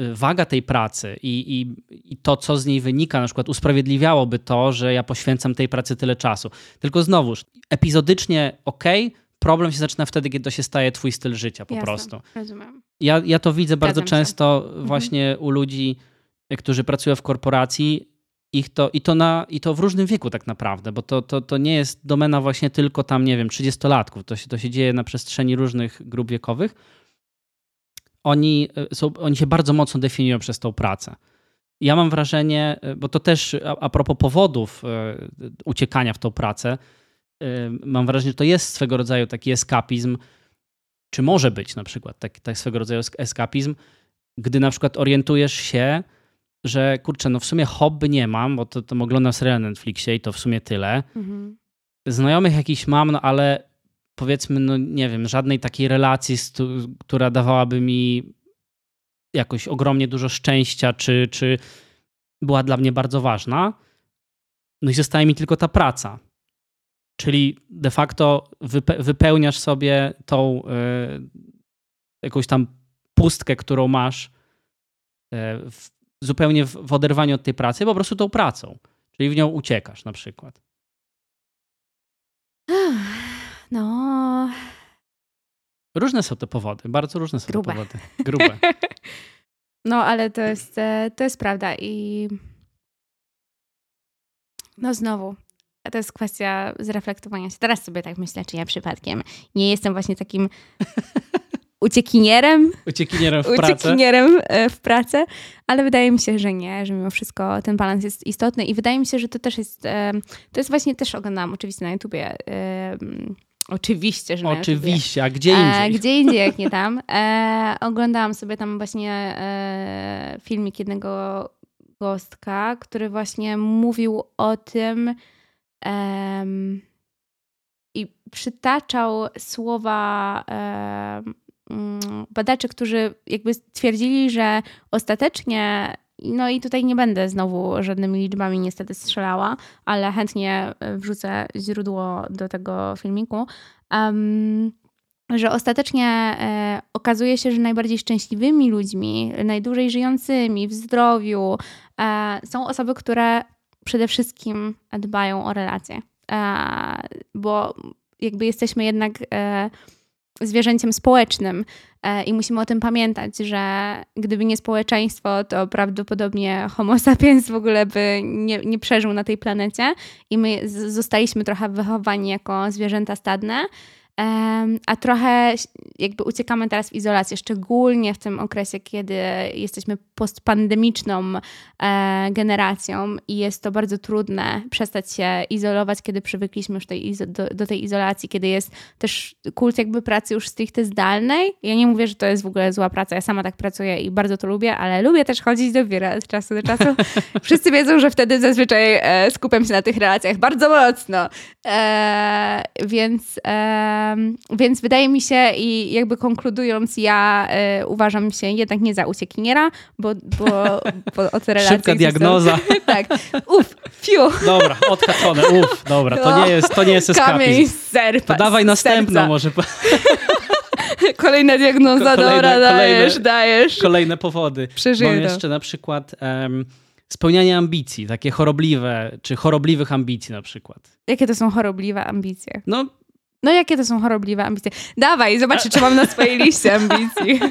Y, waga tej pracy i, i, i, to, co z niej wynika, na przykład usprawiedliwiałoby to, że ja poświęcam tej pracy tyle czasu. Tylko znowuż, epizodycznie ok, problem się zaczyna wtedy, kiedy to się staje twój styl życia po Jasne, prostu. Rozumiem. Ja, ja to widzę bardzo często mhm. właśnie mhm. u ludzi, którzy pracują w korporacji ich to, i, to na, I to w różnym wieku tak naprawdę, bo to, to, to nie jest domena właśnie tylko tam, nie wiem, 30-latków. To się, to się dzieje na przestrzeni różnych grup wiekowych oni, e, są, oni się bardzo mocno definiują przez tą pracę. Ja mam wrażenie, e, bo to też a, a propos powodów e, uciekania w tą pracę, mam wrażenie, że to jest swego rodzaju taki eskapizm, czy może być na przykład tak, tak swego rodzaju eskapizm, gdy na przykład orientujesz się, że kurczę, no w sumie hobby nie mam, bo to, to oglądam serial na Netflixie i to w sumie tyle. Mhm. Znajomych jakiś mam, no ale powiedzmy, no nie wiem, żadnej takiej relacji, która dawałaby mi jakoś ogromnie dużo szczęścia, czy, czy była dla mnie bardzo ważna. No i zostaje mi tylko ta praca. Czyli de facto wypełniasz sobie tą y, jakąś tam pustkę, którą masz y, w, zupełnie w, w oderwaniu od tej pracy, po prostu tą pracą. Czyli w nią uciekasz na przykład. No. Różne są te powody, bardzo różne są Grube. te powody. Grube. no, ale to jest, e, to jest prawda i no znowu, to jest kwestia zreflektowania się. Teraz sobie tak myślę, czy ja przypadkiem nie jestem właśnie takim uciekinierem. Uciekinierem w pracę. Uciekinierem e, w pracę, ale wydaje mi się, że nie, że mimo wszystko ten balans jest istotny i wydaje mi się, że to też jest, e, to jest właśnie też oglądam oczywiście na YouTubie Oczywiście, że Oczywiście, a gdzie e, indziej? E, gdzie indziej, jak nie tam. E, oglądałam sobie tam właśnie e, filmik jednego gostka, który właśnie mówił o tym i przytaczał słowa mm, badaczy, którzy jakby stwierdzili, że ostatecznie no i tutaj nie będę znowu żadnymi liczbami niestety strzelała, ale chętnie e, wrzucę źródło do tego filmiku. Um, że ostatecznie e, okazuje się, że najbardziej szczęśliwymi ludźmi, najdłużej żyjącymi w zdrowiu e, są osoby, które przede wszystkim dbają o relacje. Bo jakby jesteśmy jednak e, zwierzęciem społecznym e, i musimy o tym pamiętać, że gdyby nie społeczeństwo, to prawdopodobnie Homo sapiens w ogóle by nie, nie przeżył na tej planecie i my zostaliśmy trochę wychowani jako zwierzęta stadne a trochę jakby uciekamy teraz w izolację, szczególnie w tym okresie, kiedy jesteśmy postpandemiczną e, generacją i jest to bardzo trudne przestać się izolować, kiedy przywykliśmy już tej, do, do, tej izolacji, kiedy jest też kult jakby pracy już stricte zdalnej. Ja nie mówię, że to jest w ogóle zła praca, ja sama tak pracuję i bardzo to lubię, ale lubię też chodzić do biura od czasu do czasu. Wszyscy wiedzą, że wtedy zazwyczaj e, skupiam się na tych relacjach bardzo mocno. E, więc e, więc wydaje mi się i jakby konkludując, ja y, uważam się jednak nie za uciekiniera, bo, bo, bo o te relacje... Szybka diagnoza. tak. Uf, fiu. Dobra, odhaczone. Uf, dobra, to nie jest, to nie jest eskapizm. Serpa, To dawaj następną serca. może. Kolejna diagnoza, kolejne, dobra, dajesz, kolejne, dajesz. Kolejne powody. Przeżyję Mam jeszcze na przykład um, spełnianie ambicji, takie chorobliwe, czy chorobliwych ambicji na przykład. Jakie to są chorobliwe ambicje? No no jakie to są chorobliwe ambicje? Dawaj, zobacz, czy mam na swojej liście ambicji.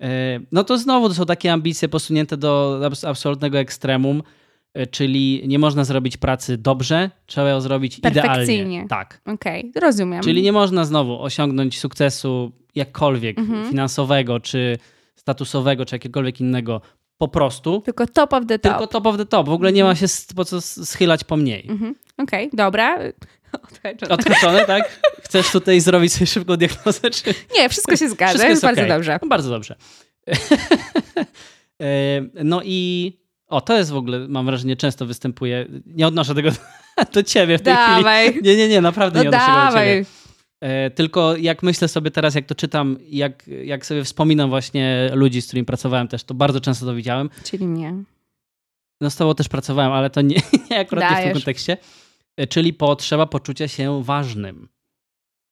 E, no to znowu to są takie ambicje posunięte do absolutnego ekstremum, e, czyli nie można zrobić pracy dobrze, trzeba ją zrobić idealnie. Tak. Okej, okay, rozumiem. Czyli nie można znowu osiągnąć sukcesu jakkolwiek mhm. finansowego, czy statusowego, czy jakiegokolwiek innego po prostu. Tylko top of the top. Tylko top of the top. W ogóle nie ma się po co schylać po mniej. Mhm. Okej, okay, dobra. Odhaczone. Odhaczone, tak? Chcesz tutaj zrobić sobie szybką diagnozę? Czy... Nie, wszystko się zgadza. Wszystko jest bardzo okay. dobrze. No, bardzo dobrze. E, no i o, to jest w ogóle, mam wrażenie, często występuje. Nie odnoszę tego do ciebie w tej dawaj. chwili. Nie, nie, nie, naprawdę no nie odnoszę dawaj. tego do ciebie. E, tylko jak myślę sobie teraz, jak to czytam, jak, jak sobie wspominam właśnie ludzi, z którymi pracowałem też, to bardzo często to widziałem. Czyli mnie. No z tobą też pracowałem, ale to nie, nie akurat Dajesz. w tym kontekście. E, czyli potrzeba poczucia się ważnym.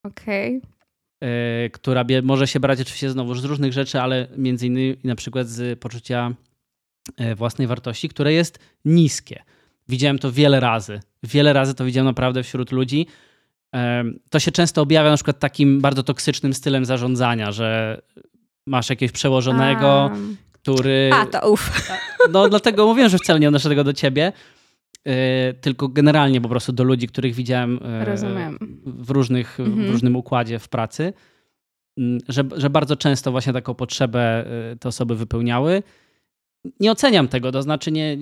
Okej. Okay. Która może się brać oczywiście znowu z różnych rzeczy, ale między innymi na przykład z poczucia własnej wartości, które jest niskie. Widziałem to wiele razy. Wiele razy to widziałem naprawdę wśród ludzi, to się często objawia na przykład takim bardzo toksycznym stylem zarządzania, że masz jakiegoś przełożonego, A. który... A, to uff. No dlatego mówiłem, że wcale nie odnoszę tego do ciebie, tylko generalnie po prostu do ludzi, których widziałem e, Rozumiem. w, różnych, mhm. w różnym układzie w pracy, że, że bardzo często właśnie taką potrzebę e, te osoby wypełniały nie oceniam tego, to znaczy nie,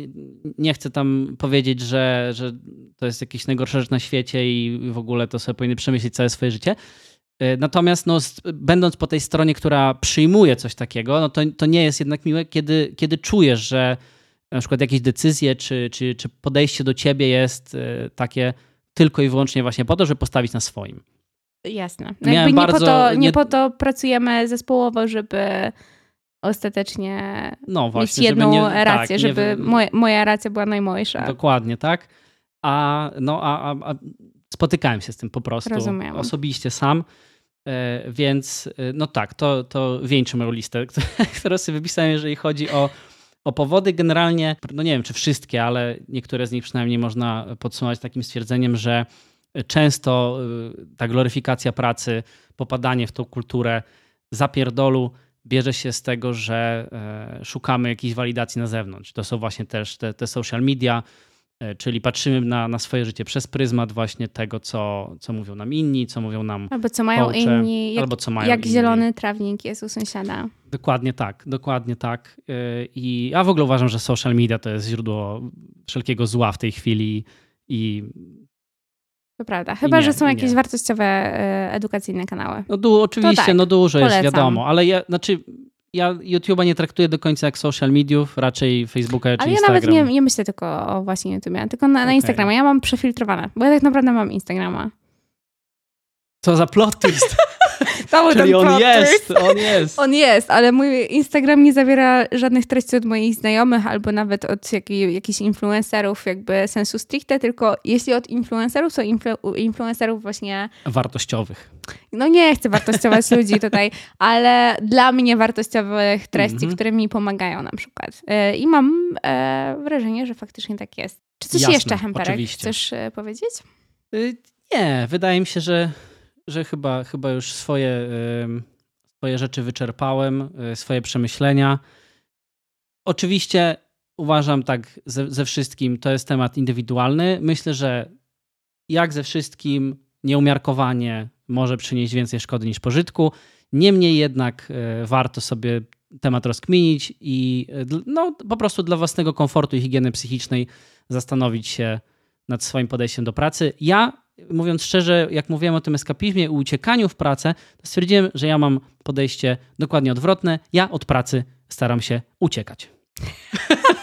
nie chcę tam powiedzieć, że, że to jest jakiś najgorsza rzecz na świecie i w ogóle to sobie powinny przemyśleć całe swoje życie. Natomiast no, będąc po tej stronie, która przyjmuje coś takiego, no to, to nie jest jednak miłe, kiedy, kiedy czujesz, że na przykład jakieś decyzje czy, czy, czy podejście do ciebie jest e, takie tylko i wyłącznie właśnie po to, żeby postawić na swoim. Jasne. No nie, bardzo, po to, nie, nie po to pracujemy zespołowo, żeby ostatecznie no właśnie, mieć jedną żeby nie, rację, tak, żeby nie... moja, moja racja była najmojsza. Dokładnie, tak. A, no, a, a, a spotykałem się z tym po prostu Rozumiem. osobiście sam. E, więc e, no tak, to, to wieńczy moją listę, którą sobie wypisałem, jeżeli chodzi o, o powody. Generalnie, no nie wiem czy wszystkie, ale niektóre z nich przynajmniej można podsumować takim stwierdzeniem, że często e, ta gloryfikacja pracy, popadanie w tą kulturę zapierdolu bierze się z tego, że e, szukamy jakiejś walidacji na zewnątrz. To są właśnie też te, te social media, e, czyli patrzymy na, na swoje życie przez pryzmat właśnie tego, co, co mówią nam inni, co mówią nam Albo co mają coache, inni, jak, albo co mają jak inni. zielony trawnik jest u sąsiada. Dokładnie tak, dokładnie tak. E, I ja w ogóle uważam, że social media to jest źródło wszelkiego zła w tej chwili i to prawda. Chyba, nie, że są jakieś nie. wartościowe, e, edukacyjne kanały. No du, oczywiście, tak, no dużo polecam. jest, wiadomo, ale ja, znaczy ja YouTube'a nie traktuję do końca jak social mediów, raczej Facebooka czy Ale ja Instagram. nawet nie, nie myślę tylko o właśnie YouTubie, tylko na, na okay. Instagrama. Ja mam przefiltrowane, bo ja tak naprawdę mam Instagrama. Co za plot twist. To Czyli on jest, on jest. On jest, ale mój Instagram nie zawiera żadnych treści od moich znajomych albo nawet od jakiej, jakichś influencerów jakby sensu stricte, tylko jeśli od influencerów, to influ, influencerów właśnie... Wartościowych. No nie chcę wartościować ludzi tutaj, ale dla mnie wartościowych treści, mm -hmm. które mi pomagają na przykład. E, I mam e, wrażenie, że faktycznie tak jest. Czy coś Jasne, jeszcze, Hemperek, oczywiście. chcesz e, powiedzieć? Y, nie, wydaje mi się, że że chyba, chyba już swoje, swoje rzeczy wyczerpałem, e, swoje przemyślenia. Oczywiście uważam tak ze, ze wszystkim, to jest temat indywidualny. Myślę, że jak ze wszystkim nieumiarkowanie może przynieść więcej szkody niż pożytku. Niemniej jednak e, warto sobie temat rozkminić i e, no, po prostu dla własnego komfortu i higieny psychicznej zastanowić się nad swoim podejściem do pracy. Ja mówiąc szczerze, jak mówiłem o tym eskapizmie i uciekaniu w pracę, to stwierdziłem, że ja mam podejście dokładnie odwrotne. Ja od pracy staram się uciekać.